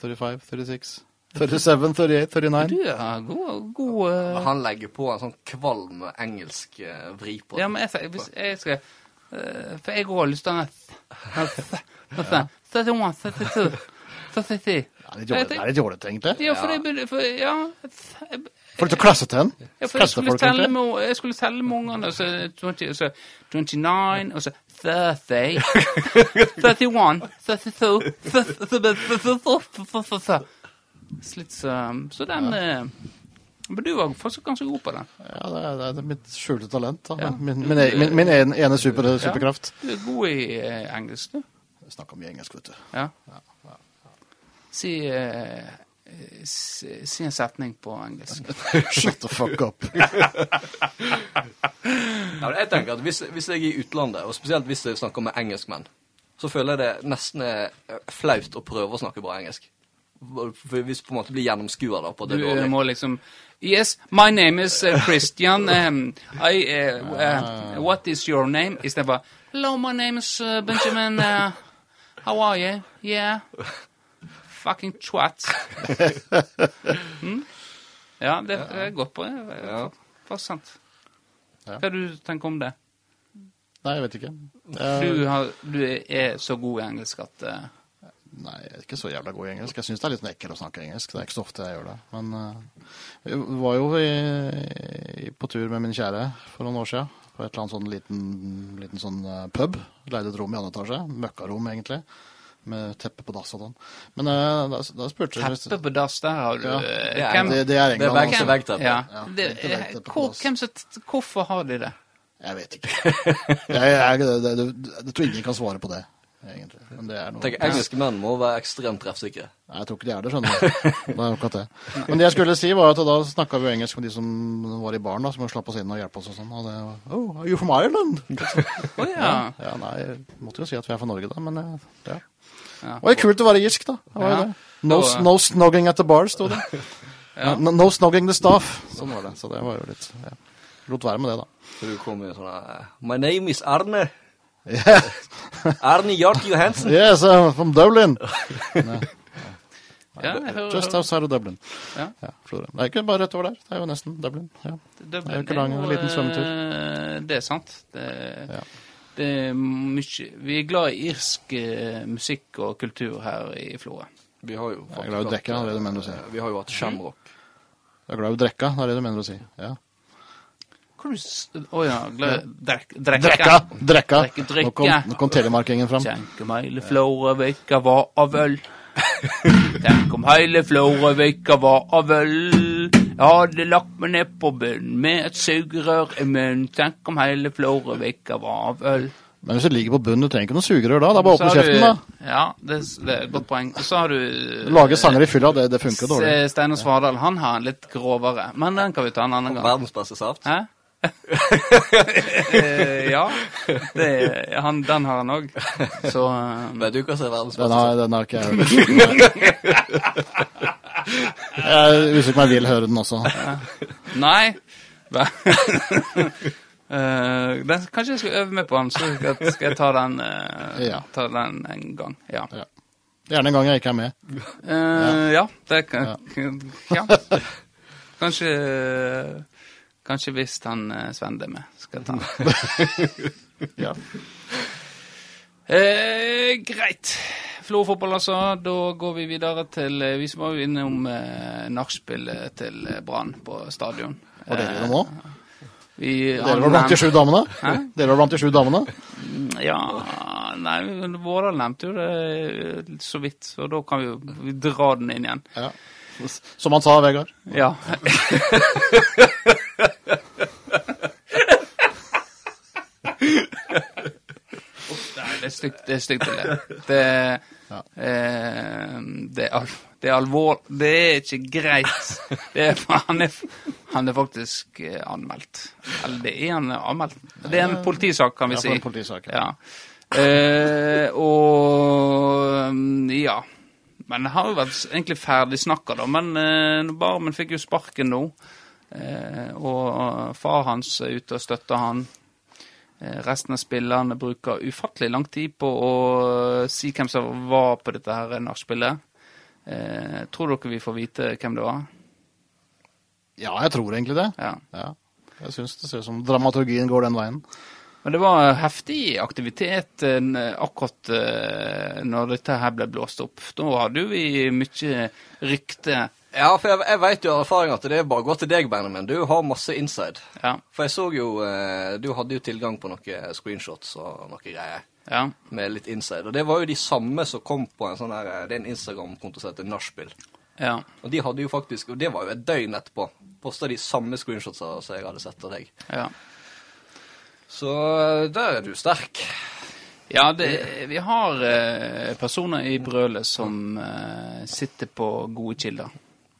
35, 36, 37, 38, 39. Du er god, god uh... Han legger på en sånn kvalm engelsk uh, vri på Ja, men jeg, hvis jeg skal uh, For jeg har lyst til å ha 31, 32, 33 Det er litt jålete, det egentlig. Ja, for det burde for, Ja, For litt klassete en. Ja, for jeg skulle, telle med, jeg skulle telle med ungene, så 20, så 29, og så 30, 31, 32, 33, Litt så Så den eh, Men du var faktisk ganske god på den. Ja, det er, det er mitt skjulte talent. Da. Ja. Min, min, e- min, min ene, ene super, superkraft. Du er god i eh, engelsk, du. Jeg snakker mye engelsk, vet du. Ja. Si, eh, si, si en setning på engelsk. Shut the fuck up. Ja, jeg tenker at hvis, hvis jeg er i utlandet, og spesielt hvis jeg snakker med engelskmenn, så føler jeg det nesten er eh, flaut å prøve å snakke bra engelsk. Hvis du på en måte blir gjennomskua på det Du dårlige. er må liksom Yes, my name is uh, Christian. Um, I, uh, uh, what is your name? Istedenfor Hello, my name is uh, Benjamin. Uh, how are you? Yeah. Fucking twat. mm? Ja, det er godt på. Ja. Faktisk sant. Ja. Hva du tenker om det? Nei, jeg vet ikke. Du, har, du er så god i engelsk at uh, nei, jeg er ikke så jævla god i engelsk. Jeg syns det er litt ekkelt å snakke engelsk. Det er ikke så ofte jeg gjør det. Men uh, jeg var jo i, i, på tur med min kjære for noen år siden. På et eller annet sånn liten, liten sånn eh, pub. Leide et rom i andre etasje. Møkkarom, egentlig. Med teppe på dass og sånn. Men uh, da, da spurte jeg teppe på dass, der har du Ja, det er hvem, Det, det er Det er England. vegg til vegg-teppe. Ja. Ja, Det, hvor, som, hvorfor har de det? Jeg vet ikke. Jeg, jeg, det, det, det, jeg tror ingen kan svare på det, egentlig. Men det er noe... Tenker Engelske menn må være ekstremt treffsikre. Nei, jeg tror ikke de er det, skjønner du. Det er akkurat det. Men det jeg skulle si, var at da snakka vi engelsk med de som var i baren, da, som slapp oss inn og hjelpe oss og sånn. Og det var Oh, are you from Ireland? oh, ja. Ja, nei, jeg måtte jo si at vi er fra Norge, da, men ja. ja. Og Det jo kult å være irsk, da. Det var Ja. det. No, no snogging at the bar, sto det. Ja. no, no snogging the staff. Sånn var det. Så det var jo litt ja. Lot være med det, da. Så du kom med sånn eh, My name is Arne. Yeah. Arne Hjart Johansen. Yes, I'm from Dublin. Ja, hører, Just outside of Dublin. Ja. Ja, Florø. Det er ikke bare rett over der. Det er jo nesten Dublin. Ja. Det, er jo ikke lang, en liten svømmetur. eh, Det er sant. Det, Ja. det er mye Vi er glad i irsk eh, musikk og kultur her i Florø. Vi har jo Jeg er glad i å drikke, det er det du mener å si. eh, Vi har jo hatt Shamrock. Jeg er glad i å drikke, det er det du mener å si. Ja. Å ja, Drekka. Drekka! Nå kom, nå kom telemarkingen fram. Tenk om hele Florøvika var av øl. Tenk om hele Florøvika var av øl. Jeg hadde lagt meg ned på bunnen med et sugerør i munnen. Tenk om hele Florøvika var av øl. Men hvis du ligger på bunnen, du trenger ikke noe sugerør da. Det er bare å åpne kjeften, da. Ja, det, det er et godt poeng. Og så har du Lage sanger i fylla, det, det funker dårlig. Steinar Svardal. Han har en litt grovere, men den kan vi ta en annen gang. Verdens beste saft. Hæ? Eh, ja. Det, han, den har han òg. Så eh, Vet du hva som er verdens Den beste den har ikke jeg. Jeg husker ikke om jeg vil høre den også. Nei. Uh, den, kanskje jeg skal øve meg på den, så skal jeg, skal jeg ta den uh, Ja. Ta den en gang. Ja. Gjerne en gang jeg ikke er med. Uh, ja. det kan Ja. Kanskje Kanskje hvis han uh, Sven med, skal ta den. Ja. Eh, greit. Florø-fotball, altså. Da går vi videre til Vi som var innom eh, nachspielet til eh, Brann på stadion. Var dere det nå? Vi, Dere var blant de sju damene? Hæ? Dere var blant de sju damene? Ja Nei, Vårdal nevnte jo det eh, så vidt, så da kan vi jo dra den inn igjen. Ja. Som han sa, Vegard. Ja. Nei, det er stygt, det er stygt å le. Det, Ja. eh, det, er det er alvor... Det er ikke greit. Det er, han, er, han er faktisk eh, anmeldt. Eller det er han anmeldt. Det er en politisak, kan vi Ja, si. Ja, en politisak. Ja. Eh, og mm, ja. Men det har jo vært egentlig ferdig snakka, da. Men eh, Barmen fikk jo sparken nå. Eh, og far hans er ute og støtter han. Eh, resten av spillerne bruker ufattelig lang tid på å si hvem som var på dette her nachspielet. Eh, tror dere vi får vite hvem det var? Ja, jeg tror egentlig det. Ja. Ja. Jeg syns det ser ut som dramaturgien går den veien. Men det var heftig aktivitet eh, akkurat eh, når dette her ble blåst opp. Da hadde vi mye rykte. Ja, for jeg, jeg vet jo av erfaring at det er bare å gå til deg, Benjamin. Du har masse inside. Ja. For jeg så jo eh, Du hadde jo tilgang på noen screenshots og noen greier. ja. Med litt inside. Og det var jo de samme som kom på en sånn her eh, Det er en Instagram-konto som heter Nachspiel. ja. Og de hadde jo faktisk Og det var jo et døgn etterpå. Posta de samme screenshotsa som jeg hadde sett av deg. ja. Så eh, der er du sterk. Ja, det, vi har eh, personer i brølet som eh, sitter på gode kilder.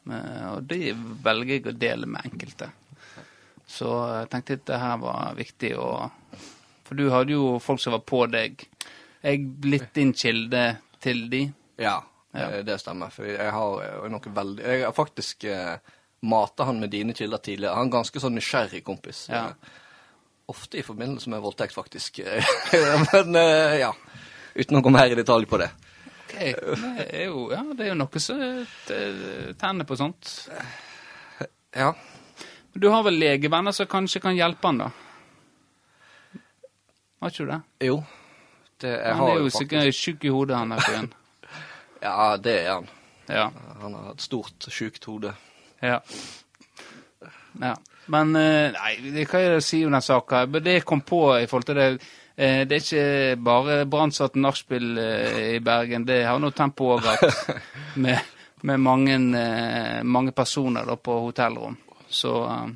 Eh, og de velger jeg å dele med enkelte. Så jeg tenkte at det her var viktig å For du hadde jo folk som var på deg. Jeg blitt din kilde til de. Ja, Ja. eh, det stemmer. For jeg har eh, noe veldig Jeg har faktisk mata han med dine kilder tidligere. Han er en ganske sånn nysgjerrig kompis. Ja. Ofte i forbindelse med voldtekt, faktisk. Men ja. Uten å gå mer i detalj på det. Ok, Det er jo, ja, det er jo noe som tenner på sånt. Ja. Du har vel legevenner som kanskje kan hjelpe han, da? Har ikke du det? Jo. Det, jeg Han er jo sikkert sjuk i hodet, han der fyren. Ja, det er han. Ja. Han har et stort, sjukt hode. ja. Ja. Men eh, nei, hva er det å si om den saka? Det jeg kom på i forhold til det Det er ikke bare brannsatt nachspiel eh, i Bergen. Det har noe tempo òg hatt. Med, med mange, eh, mange personer da på hotellrom. Så eh,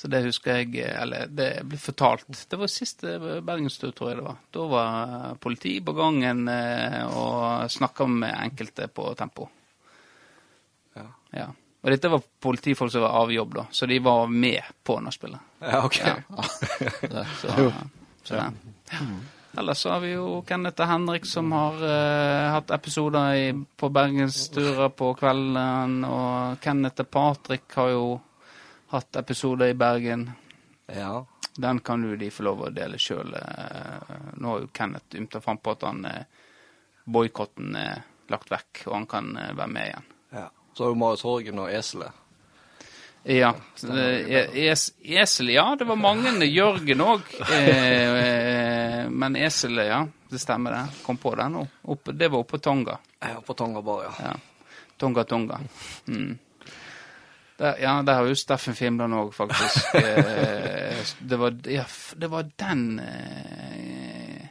så det husker jeg Eller det ble fortalt. Det var siste Bergenstur, tror jeg det var. Da var politiet på gangen eh, og snakka med enkelte på Tempo. Ja. Ja. Og dette var politifolk som var av jobb, da, så de var med på nachspielet. Ja, ok. Ja. Så. Så det. Ellers så har vi jo Kenneth og Henrik som har uh, hatt episoder i, på bergensturer på kvelden. Og Kenneth og Patrick har jo hatt episoder i Bergen. Ja. Den kan jo de få lov å dele sjøl. Nå har jo Kenneth ymta fram på at han uh, boikotten er lagt vekk, og han kan eh, være med igjen. ja. Så har du Marius Horgen og Eselet. Ja. eh, Es, esel, ja. Det var mange. Jørgen òg. Eh, men eselet, ja. Det stemmer, det. Kom på det nå. Opp, det var oppe på Tonga. Ja, på Tonga bare, ja. Ja. Tonga Tonga. Mm. Der, ja, der har jo Steffen Fimland òg, faktisk. Eh, det, var, ja, det var den eh,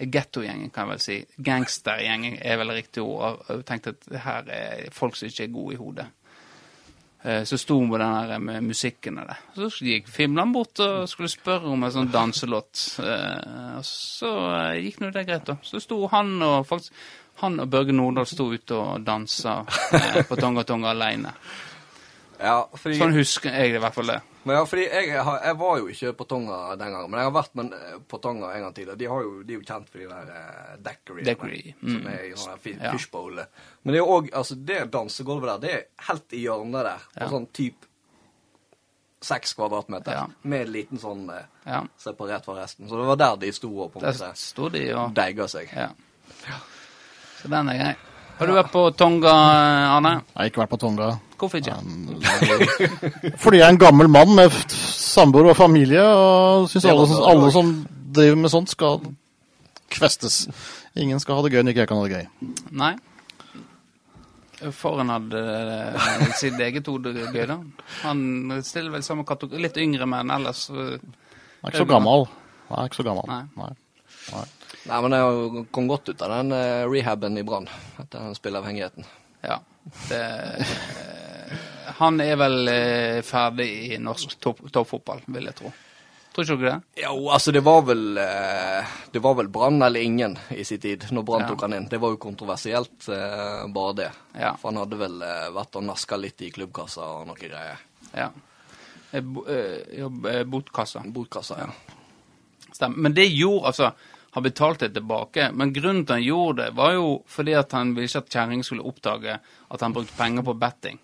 Gettogjengen, kan jeg vel si. Gangstergjengen er vel riktig ord. Jeg tenkte at det her er folk som ikke er gode i hodet. Eh, Så sto hun på den der med musikken og det. Så gikk Fimland bort og skulle spørre om en sånn danselåt. Eh, og Så eh, gikk nå det greit, da. Så sto han og faktisk han og Børge Nordahl sto ute og dansa på Tonga Tonga aleine. Ja, fordi, Sånn husker jeg i hvert fall det. Men ja, fordi jeg, har, jeg var jo ikke på Tonga den gangen, men jeg har vært med, på Tonga en gang tidligere. De, har jo, de er jo kjent for de der uh, daiquiri. Daiquiri, mm. Som er i sånn fishbowl. fi- Ja. Men det er òg Altså, det dansegulvet der, det er helt i hjørnet der. På Ja. sånn typ seks kvadratmeter. Ja. Med en liten sånn eh, Ja. separert fra resten. Så det var der de sto og på en måte de og deiga seg. Ja. Så den er grei. Har du vært på Tonga, Arne? Jeg har ikke vært på Tonga. Hvorfor ikke? Fordi jeg er en gammel mann med samboer og familie, og syns alle, alle som driver med sånt, skal kvestes. Ingen skal ha det gøy når ikke jeg kan ha det gøy. Nei. Foran hadde eh, sitt eget hode gøy, da. Han stiller vel samme kategori. Litt yngre, men ellers Han Jeg er ikke så gammel. Nei, ikke så gammel. Nei. Nei. Nei. Nei, men jeg kom godt ut av den eh, rehaben i Brann etter den spilleavhengigheten. Ja. Det, eh, han er vel eh, ferdig i norsk topp- toppfotball, vil jeg tro. Tror ikke du det? Jo, altså det var vel Det var vel Brann eller ingen i sin tid, når Brann Ja. tok han inn. Det var jo kontroversielt, bare det. Ja. For han hadde vel vært og naska litt i klubbkassa og noe greier. Ja. Botkassa. Botkassa, ja. Stemmer. Men det gjorde altså Han betalte det tilbake, men grunnen til han gjorde det, var jo fordi at han ville ikke at kjerring skulle oppdage at han brukte penger på betting.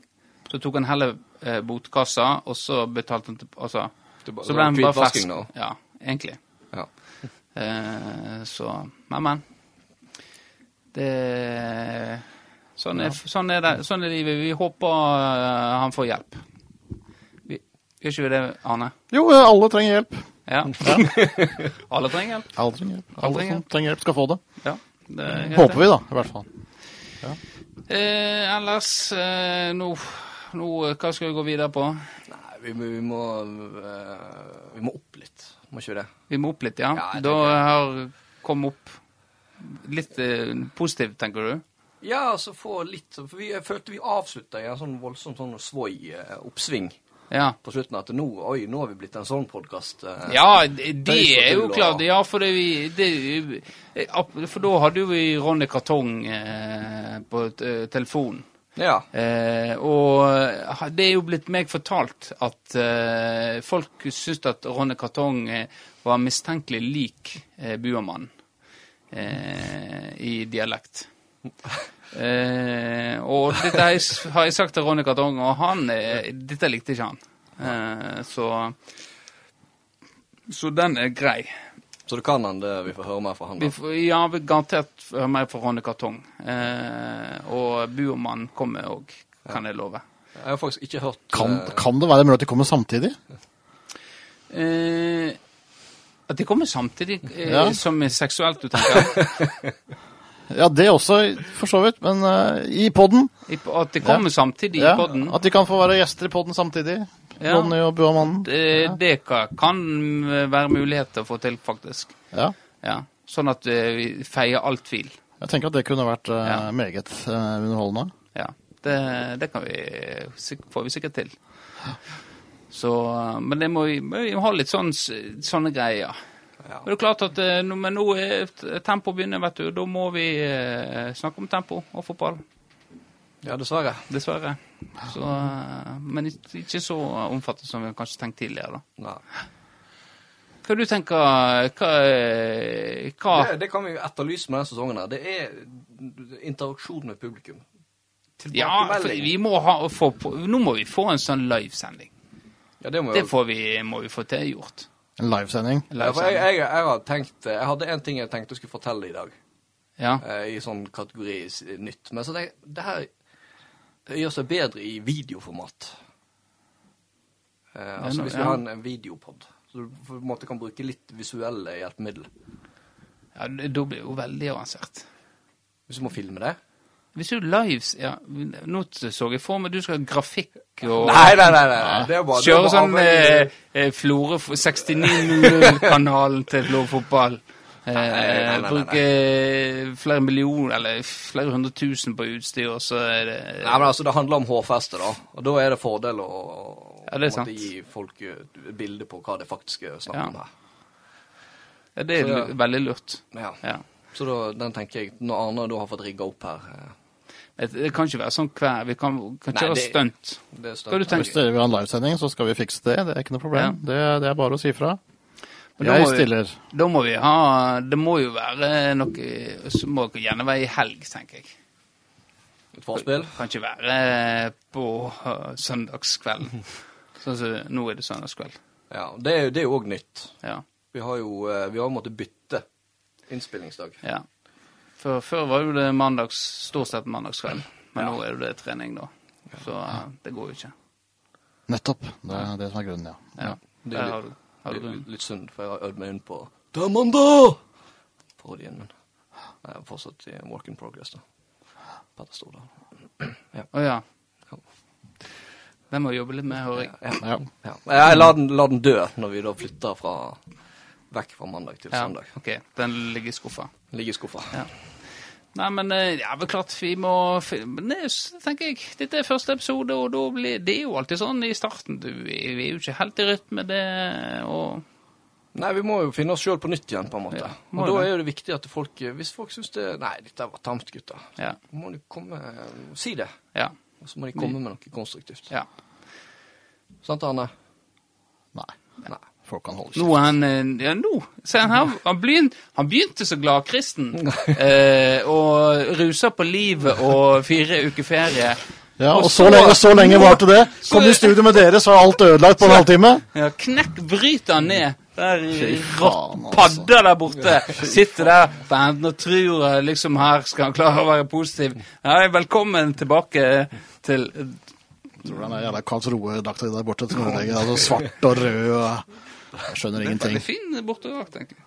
Så tok han heller eh, botkassa, og så betalte han tilbake Altså så ble han bare fersk. nå. Ja, egentlig. ja. Eh, så Men, men. Det Sånn er, sånn er det. Sånn er livet. Vi håper uh, han får hjelp. Vi, gjør ikke vi det, Arne? Jo, alle trenger hjelp. Ja. Alle trenger hjelp. Alle trenger hjelp. Alle Alle trenger som trenger hjelp, skal få det. Ja, det er Håper det. vi, da, i hvert fall. Eh, ellers eh, nå, nå, Hva skal vi gå videre på? Nei, vi, må- vi må eh, Vi må opp litt, må ikke vi det? Vi må opp litt, ja? Ja, da har kom opp litt eh, positivt, tenker du? Ja, altså få litt For vi, jeg følte vi avslutta i en sånn voldsom sånn svoi-oppsving Ja. på slutten. At nå, oi, nå har vi blitt en sånn podkast. Ja, det, det er jo klart. Ja, for det vi det, eh, For da hadde jo vi Ronny Kartong eh, på eh, telefonen. ja. Eh, og det er jo blitt meg fortalt at eh, folk syns at Ronny Kartong eh, var mistenkelig lik eh, Buermann eh, i dialekt. Eh, og dette har jeg, har jeg sagt til Ronny Kartong, og han eh, dette likte ikke han. Eh, så Så den er grei. Så du kan han det vi får høre mer fra han. Vi da. får, ja, vi garantert høre mer fra Ronny Kartong. Eh, og Buermann kommer òg, kan jeg love. Jeg har faktisk ikke hørt Kan, eh, kan det være mulig at de kommer samtidig? Eh, at de kommer samtidig eh, Ja. som seksuelt, du tenker? Ja, det også, for så vidt. Men uh, i podden. At de kommer samtidig i poden? podden? at de kan få være gjester i podden samtidig. Ja. Ronny og Buamannen. Det, det kan, kan være mulighet til å få til, faktisk. Ja. Ja. Sånn at eh, vi feier all tvil. Jeg tenker at det kunne vært uh, Ja. meget uh, underholdende. Ja. Det, det kan vi, får vi sikkert til. Så, men det må vi, må vi ha litt sånn, sånne greier. Ja. Men det er klart at når nå- men nå er tempo begynner, vet du. Da må vi eh, snakke om tempo og fotball. Ja, dessverre. Dessverre. Så, eh, men ikke så omfattende som vi kanskje tenkte tidligere. da. Nei. Hva du tenker Hva, eh, hva Det, det kan vi jo etterlyse med denne sesongen. her. Det er interaksjon med publikum. Ja, for vi må ha få Nå må vi få en sånn livesending. Ja, det må Det får vi, må vi få til gjort. En livesending. Live jeg, jeg, jeg har tenkt Jeg hadde en ting jeg tenkte jeg skulle fortelle i dag, Ja. eh, i sånn kategori nytt. Men så det, det her gjør seg bedre i videoformat. Eh, altså hvis vi ja. har en, en videopod, så du på en måte kan bruke litt visuelle hjelpemidler. ja det- da blir det jo veldig avansert. Hvis du må filme det. Hvis du lives ja, Nå så jeg for meg du skal ha grafikk og Nei, nei, nei. nei. Det er bare, Kjøre sånn eh, eh, Florø 69-kanalen til Florø fotball. Eh, nei, nei, nei, bruke eh, flere millioner, eller flere hundre tusen på utstyr, og så er det Nei, men altså, Det handler om hårfeste, da. Og da er det fordel å, Ja, det sant. gi folk eh, bilde på hva det faktisk er snakk Ja. om her. ja, Det er Så, ja. veldig lurt. Ja. Så da, den tenker jeg, når Arne da har fått rigga opp her Det, kan ikke være sånn hver Vi kan, kan Nei, kjøre det- stunt. det Hva du tenke? Hvis dere vil ha en livesending, så skal vi fikse det. Det er ikke noe problem. Det, det er bare å si fra. Men da Jeg vi- stiller. Da må vi ha Det må jo være noe Så må det gjerne være i helg, tenker jeg. Et forspill. Kan ikke være på uh, søndagskvelden. Sånn som nå er det søndagskveld. Ja, det er jo- det er jo òg nytt. Ja. Vi har jo eh, vi har måttet bytte innspillingsdag. ja. Før, før var jo det mandags, stort sett mandagskveld. Men Ja. nå er det trening, da. Så uh, det går jo ikke. Nettopp. Det er det som er grunnen, ja. Ja. Det er har du, har du Litt, litt, synd, for jeg har øvd meg inn på Det er mandag! Parodien min. Jeg er fortsatt i work in progress, da. Petter Stordal. Å ja. Ja. Den må jobbe litt med, hører jeg. Ja. ja. Ja. Jeg lar den, lar den dø når vi da flytter fra vekk fra mandag til Ja, søndag. ok. Den ligger i skuffa. Ligger i skuffa. Ja. Nei, men eh, ja, vel klart vi må fi- Men det tenker jeg, dette er første episode, og da blir Det er jo alltid sånn i starten. Du, vi vi er jo ikke helt i rytme, det og Nei, vi må jo finne oss sjøl på nytt igjen, på en måte. Ja, og da det. er jo det viktig at folk Hvis folk syns det Nei, dette var tamt, gutter. Ja. Må de komme Si det. Ja. Og så må de komme med noe konstruktivt. ja. Sant, Arne? Nei. Nei. Folk kan holde Nå er han eh, Ja, nå. Se han her. Han, begynte, han begynte så gladkristen. Eh, og rusa på livet og fire uker ferie. Ja, Og og så så- lenge, så lenge varte det. Så- Kom i studio med dere, så er alt ødelagt på en halvtime. Ja, knekk bryter han ned. Der faen, altså. padda der borte. Sitter der på enden og tror liksom her skal han klare å være positiv. Ja, velkommen tilbake til Tror han er jævla Karlsroe-drakta der borte. Altså svart og rød og Jeg skjønner ingenting. Veldig fin bortedrakt, egentlig.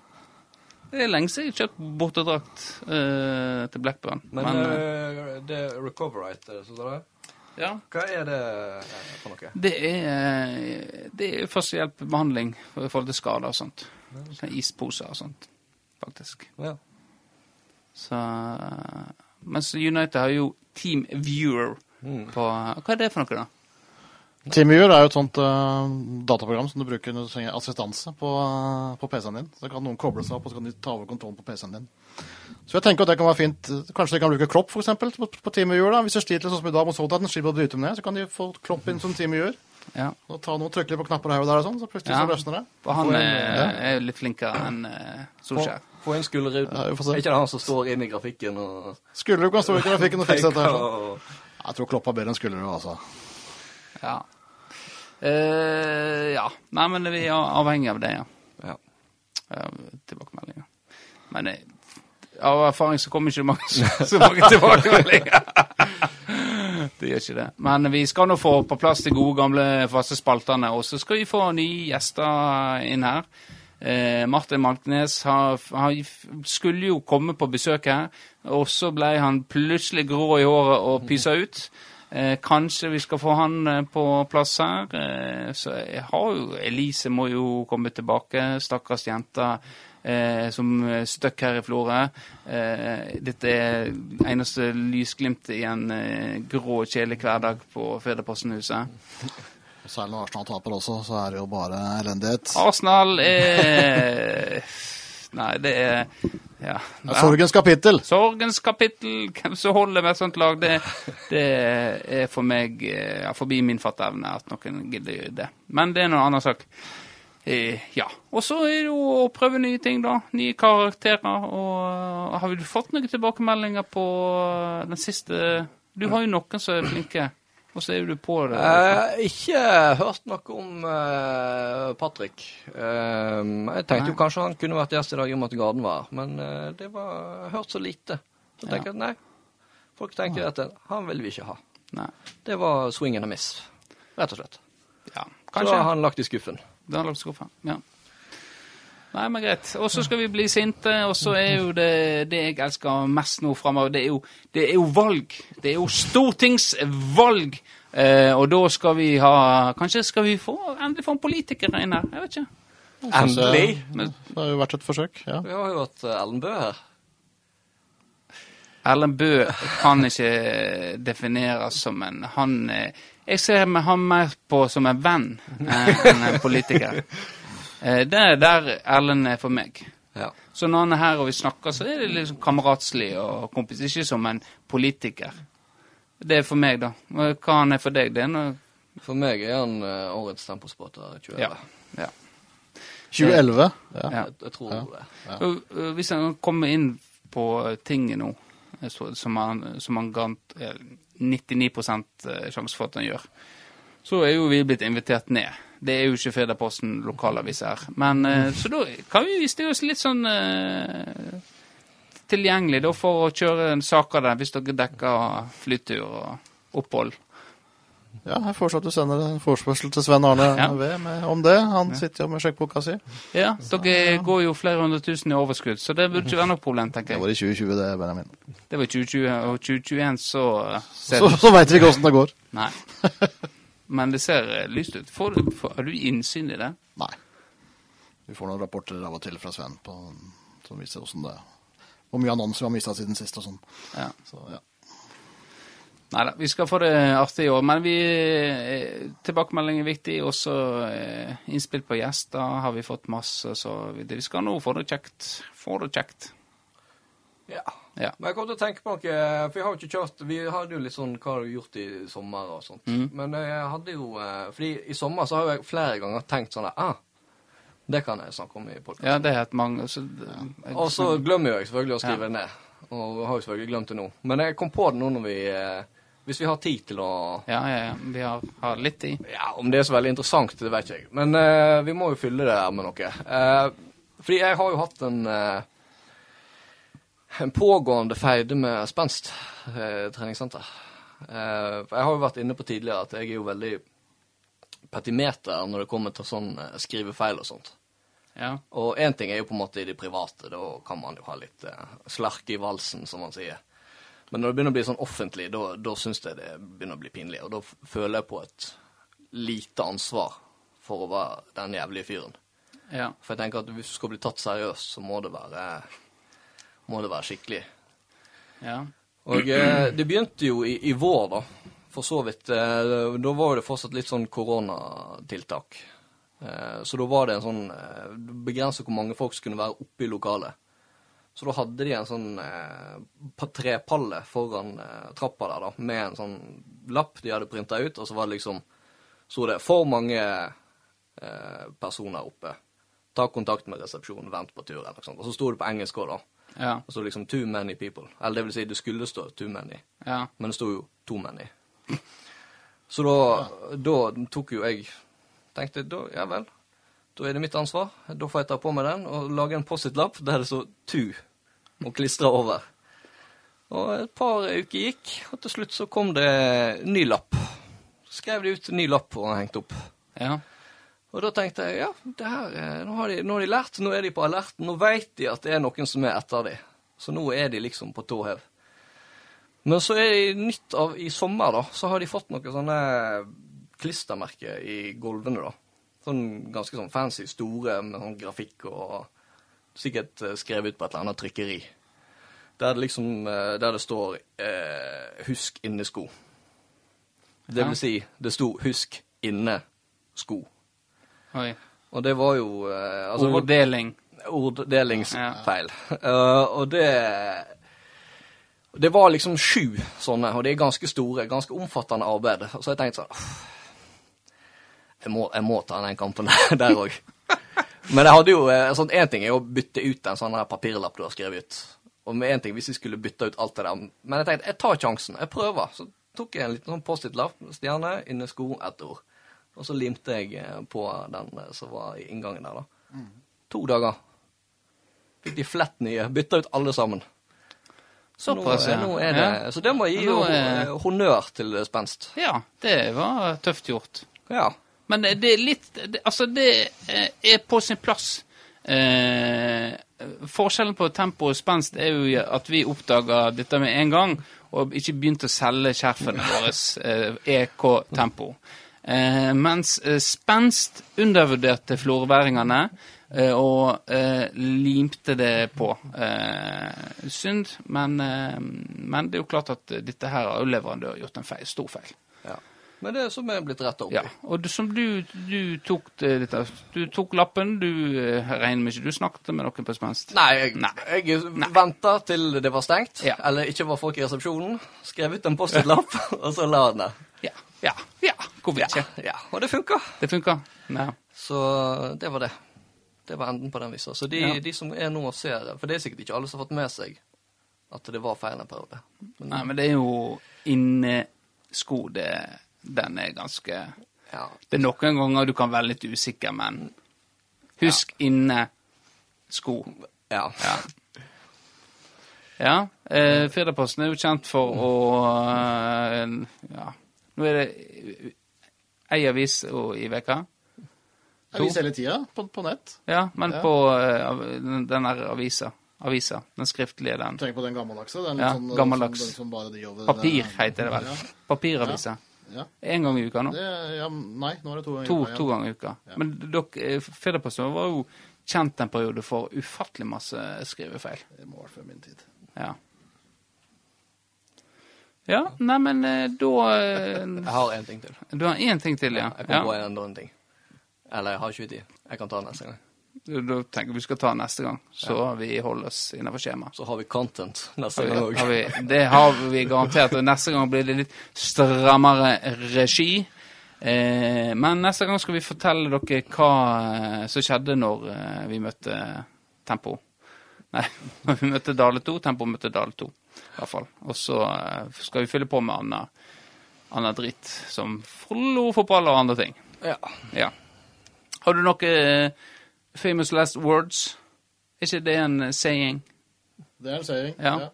Det er lenge siden jeg har kjøpt bortedrakt uh, til Blackburn. Men, Men, eh, det er Recoverite, er det sånn det? ja. Hva er det for noe? Det er, det er førstehjelpbehandling i forhold til skader og sånt. Isposer og sånt, faktisk. Ja. Så, mens United har jo Team Viewer Mm. på Hva er det for noe, da? TeamViewer er jo et sånt uh, dataprogram som du bruker når du trenger assistanse på, uh, på PC-en din. Så kan noen koble seg opp, og så kan de ta over kontrollen på PC-en din. Så jeg tenker at det kan være fint. Kanskje de kan bruke Klopp for eksempel, på, på TeamViewer. da. Hvis de sliter sånn som i dag mot Southampton, slipper å bryte dem ned, så kan de få Klopp inn som TeamViewer. Ja, Og ta noe, trykke litt på knapper her og der, og sånn, så plutselig Ja. så løsner det. for han Få en, eh, er jo litt flinkere enn uh, Få, Solskjær. få inn skulderuden. Ja, er ikke det han som står inne i grafikken og Skulle du kan stå i grafikken og fikse dette sånn. Jeg tror Klopp har bedre enn Skullerud, altså. Ja. Eh, ja. Nei, men vi er avhengig av det, ja. Ja. Uh, tilbakemeldinger. Men uh, av erfaring så kommer ikke mange, så mange tilbakemeldinger. det gjør ikke det. Men vi skal nå få på plass de gode, gamle faste spaltene, og så skal vi få nye gjester inn her. Eh, Martin Malknes har, har, skulle jo komme på besøk her, og så ble han plutselig grå i håret og pysa ut. Eh, kanskje vi skal få han eh, på plass her. Eh, så jeg har jo Elise må jo komme tilbake. Stakkars jente eh, som støkk her i Florø. Eh, dette er eneste lysglimt i en eh, grå, kjedelig hverdag på Fedreposten-huset. Særlig når Arsenal taper også, så er det jo bare elendighet. Arsenal er Nei, det er ja. Er Sorgens kapittel. Sorgens kapittel, hvem som holder med et sånt lag, det, det er for meg eh, ja, forbi min fatteevne at noen gidder det. Men det er noen annen sak. Eh, ja. Og så er det jo å prøve nye ting, da. Nye karakterer. Og har du fått noen tilbakemeldinger på den siste Du har jo noen som er flinke, så er du på det. Eh, ikke hørt noe om eh, Patrick. Eh, jeg tenkte Nei. jo kanskje han kunne vært gjest i dag i og med at Garden var men eh, det var hørt så lite. Så Ja. tenker jeg nei. Folk tenker at han vil vi ikke ha. Nei. Det var swing and a miss, rett og slett. Ja, Så har han lagt i skuffen. Det har han lagt i skuffen. Ja. Nei, men greit. Og så skal vi bli sinte, og så er jo det det jeg elsker mest nå framover, det, det er jo valg. Det er jo stortingsvalg. Eh, og da skal vi ha Kanskje skal vi få, endelig få en politiker inn her? Jeg vet ikke. Endelig! Men Det har jo vært et forsøk, ja. Vi har jo hatt eh, Ellen Bø her. Erlend Bø kan ikke defineres som en Han eh, Jeg ser han mer på som en venn eh, enn en politiker. Eh, det er der Erlend er for meg. Ja. Så når han er her og vi snakker, så er det liksom kameratslig og kompis, ikke som en politiker. Det er for meg, da. Hva han er for deg, det er noe For meg er han uh, årets tempospotter 2011. Ja. ja. 2011. Ja. Ja. Jeg, jeg tror Ja. det. Og, Hvis han kommer inn på tinget nå, eh, så- som han, som han gant eh, 99 sjanse for at han gjør, så er jo vi blitt invitert ned. Det er jo ikke Firdaposten lokalavis her. Men, eh, så da kan vi stille oss litt sånn eh, tilgjengelig da, for å kjøre en sak av det hvis dere dekker flytur og opphold. ja, jeg foreslår at du sender en forespørsel til Sven Arne Ja. V med, om det. Han sitter jo med sjekkboka si. Ja, dere går jo flere hundre tusen i overskudd, så det burde ikke være noe problem, tenker jeg. Det var i 2020, det, Benjamin. Det var i 2020, og 2021 så eh, ser Så, så veit vi ikke åssen det går. Nei. Men det ser eh, lyst ut. Får får, har du innsyn i det? Nei. Vi får noen rapporter av og til fra Sven på, som viser åssen det Hvor mye annonser vi har mista siden sist og sånn. Ja. Så, ja. Nei da, vi skal få det artig i år. Men vi, eh, tilbakemelding er viktig. Også eh, innspill på gjester har vi fått masse, så vi, vi skal nå få det kjekt. Få det kjekt. Ja. Ja. Men jeg kom til å tenke på noe, for jeg har jo ikke kjørt Vi hadde jo litt sånn hva har du gjort i sommer og sånt. Mm. Men jeg hadde jo eh, Fordi i sommer så har jeg flere ganger tenkt sånn ah, det kan jeg snakke om i podkasten. Ja, det er et mange så, det- Og så glemmer jeg selvfølgelig å skrive det ned. Og har jo selvfølgelig glemt det nå. Men jeg kom på det nå når vi eh, Hvis vi har tid til å Ja, ja, ja. Vi har, har litt tid. Ja, om det er så veldig interessant, det vet ikke jeg. Men uh, vi må jo fylle det her med noe. Uh, fordi jeg har jo hatt en eh, en pågående feide med Spenst eh, treningssenter. Eh, for jeg har jo vært inne på tidligere at jeg er jo veldig petimeter når det kommer til sånn eh, skrivefeil og sånt. Ja. Og én ting er jo på en måte i det private, da kan man jo ha litt eh, slark i valsen, som man sier. Men når det begynner å bli sånn offentlig, da, da syns jeg det begynner å bli pinlig. Og da føler jeg på et lite ansvar for å være den jævlige fyren. ja. For jeg tenker at hvis du skal bli tatt seriøst, så må det være, må det være skikkelig. ja. Og eh, det begynte jo i, i vår, da. For så vidt. Eh, da var det fortsatt litt sånn koronatiltak. Eh, så da var det en sånn eh, Begrenset hvor mange folk som kunne være oppe i lokalet. Så da hadde de en sånn eh, trepalle foran eh, trappa der, da, med en sånn lapp de hadde printa ut, og så var det liksom Så det 'For mange eh, personer oppe'. Ta kontakt med resepsjonen, vent på tur, eller noe sånt. Og så sto det på engelsk òg, da. Ja. Og så liksom 'too many people'. Eller det vil si, det skulle stå 'too many', ja. men det sto jo 'too many'. Så da, da tok jo jeg Tenkte da, ja vel, da er det mitt ansvar. Da får jeg ta på meg den og lage en Post-It-lapp der det står 'tu' og klistre over. Og et par uker gikk, og til slutt så kom det ny lapp. Så skrev de ut en ny lapp og hengte opp. ja. Og da tenkte jeg ja, det her, eh, nå, har de, nå har de lært, nå er de på alerten, nå vet de at det er noen som er etter dem. Så nå er de liksom på tå hev. Men så er det nytt av i sommer, da, så har de fått noen sånne klistremerker i gulvene, da. Sånn ganske sånn fancy, store med sånn grafikk og sikkert eh, skrevet ut på et eller annet trykkeri. Der det liksom, eh, der det står eh, 'husk innesko'. Det vil si, det sto 'husk inne-sko'. Oi. Og det var jo eh, altså, Orddeling. orddelingsfeil. Eh, og det Det var liksom sju sånne, og de er ganske store, ganske omfattende arbeid. Og så har jeg tenkt sånn jeg må, jeg må ta den kampen der òg. Men jeg hadde jo sånn én ting er å bytte ut en sånn her papirlapp du har skrevet ut. Og med én ting hvis vi skulle bytte ut alt det der. Men jeg tenkte jeg tar sjansen. Jeg prøver. Så tok jeg en liten sånn Post-It-lapp. Stjerne, inne sko, ett ord. Og så limte jeg eh, på den eh, som var i inngangen der, da. To dager. Fikk de flett nye. Bytta ut alle sammen. Såpass, ja. nå er det, Ja. Så det må jeg gi jo er- eh, honnør til Spenst. Ja, det var tøft gjort. Ja. Men det er litt det, Altså, det eh, er på sin plass. Eh, forskjellen på tempo og spenst er jo at vi oppdaga dette med en gang, og ikke begynte å selge skjerfene våre eh, EK-tempo. Eh, mens eh, spenst undervurderte florværingene eh, og eh, limte det på. Eh, synd, men, eh, men det er jo klart at dette her har jo leverandør gjort en feil, stor feil. ja. Men det er som er blitt retta opp i. Ja, og du, som du, du tok det, dette, du tok lappen, du regner med ikke du snakket med noen på spenst? Nei, jeg, Nei. jeg venta til det var stengt, Ja. eller ikke var folk i resepsjonen. Skrev ut en Post-It-lapp, og så la den der. Ja, ja, ja, hvorfor ikke? Ja, og det funka. Det. Ja. Så det var det. Det var enden på den visa. Så de, Ja. de som er nå og ser For det er sikkert ikke alle som har fått med seg at det var feil en periode. Men, Nei, men det er jo innesko, det Den er ganske ja. Det er noen ganger du kan være litt usikker, men husk innesko. ja. Ja. Ja. Eh, Firdaposten er jo kjent for å eh, Ja. Nå er det ei avis i veka. Avis hele tida på, på nett. Ja, men Ja. på uh, den den der avisa. Avisa. Den skriftlige, den. Tenk på den gammeldagse. Den Ja, sånn, gammeldags. Sånn, den de. Papir heter det vel. Ja. Papiravisa. Ja. Én gang i uka nå. Det, ja, nei, nå er det to ganger. I uka to ganger i uka. Men dere, Firdaposten var jo kjent en periode for ufattelig masse skrivefeil. Det må være før min tid. Ja. Ja, neimen da eh, Jeg har én ting til. Du har én ting til, ja. Jeg kom på ja. en annen ting. Eller jeg har ikke tid. Jeg kan ta den neste gang. Da tenker vi skal ta neste gang, så vi holder oss innenfor skjemaet. Så har vi content neste gang òg. Det har vi garantert. Og neste gang blir det litt strammere regi. Eh, men neste gang skal vi fortelle dere hva eh, som skjedde når eh, vi møtte Tempo. Nei, vi møtte Dale 2. Tempo møtte Dale 2, i hvert fall. Og så eh, skal vi fylle på med anna, anna dritt, som Follo fotball og andre ting. Ja. Ja. Har du noe eh, famous last words? Er ikke det en eh, saying? Det er en saying. Ja.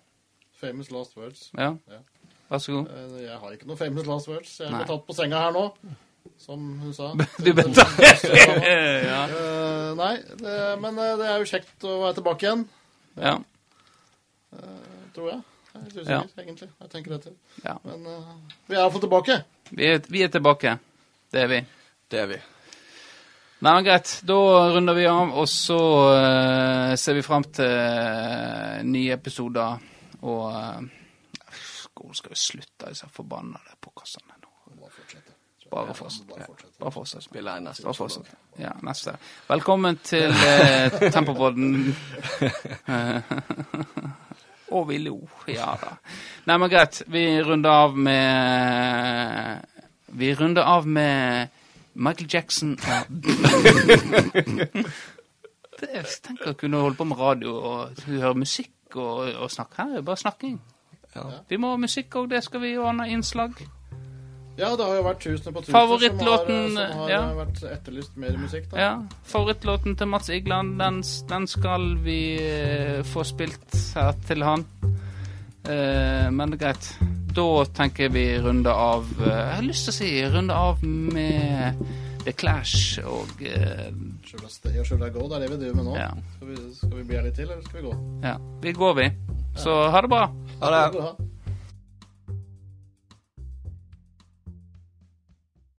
Famous last words. Ja. Ja. Vær så god. Jeg har ikke noe famous last words. Jeg ble tatt på senga her nå, som hun sa. Du tatt ja. uh, Nei, det, men det er jo kjekt å være tilbake igjen, ja. tror jeg. Jeg er litt usikker, Ja. egentlig. Jeg tenker etter. Ja. Men uh, vi er iallfall tilbake. Vi er, vi er tilbake. Det er vi. Det er vi. Nei, men Greit. Da runder vi av, og så uh, ser vi fram til uh, nye episoder. Og uh, Skolen skal jo slutte, disse forbanna podkastene. Bare fortsett. Bare fortsett. Spiller jeg neste. Bare fortsett. Ja, neste. Velkommen til eh, Tempopodden. Og vi lo. Ja da. Nei, men greit. Vi runder av med Vi runder av med Michael Jackson Jeg tenker å kunne holde på med radio og høre musikk og, og snakke. Her er bare snakking. Ja. Vi må ha musikk òg, det skal vi ordne innslag. Ja, det har jo vært tusener på tusen Favorittlåten, som har, som har ja. vært etterlyst mer musikk. da. Ja, Favorittlåten til Mats Igland, den, den skal vi eh, få spilt her til han. Uh, men det er greit. Da tenker jeg vi runder av uh, Jeg har lyst til å si runde av med The Clash og uh, Should I go? Det er det vi driver med nå. Ja. Skal, vi, skal vi bli her litt til, eller skal vi gå? Ja. Vi går, vi. Så ha det bra. Ha det. Ha det ha?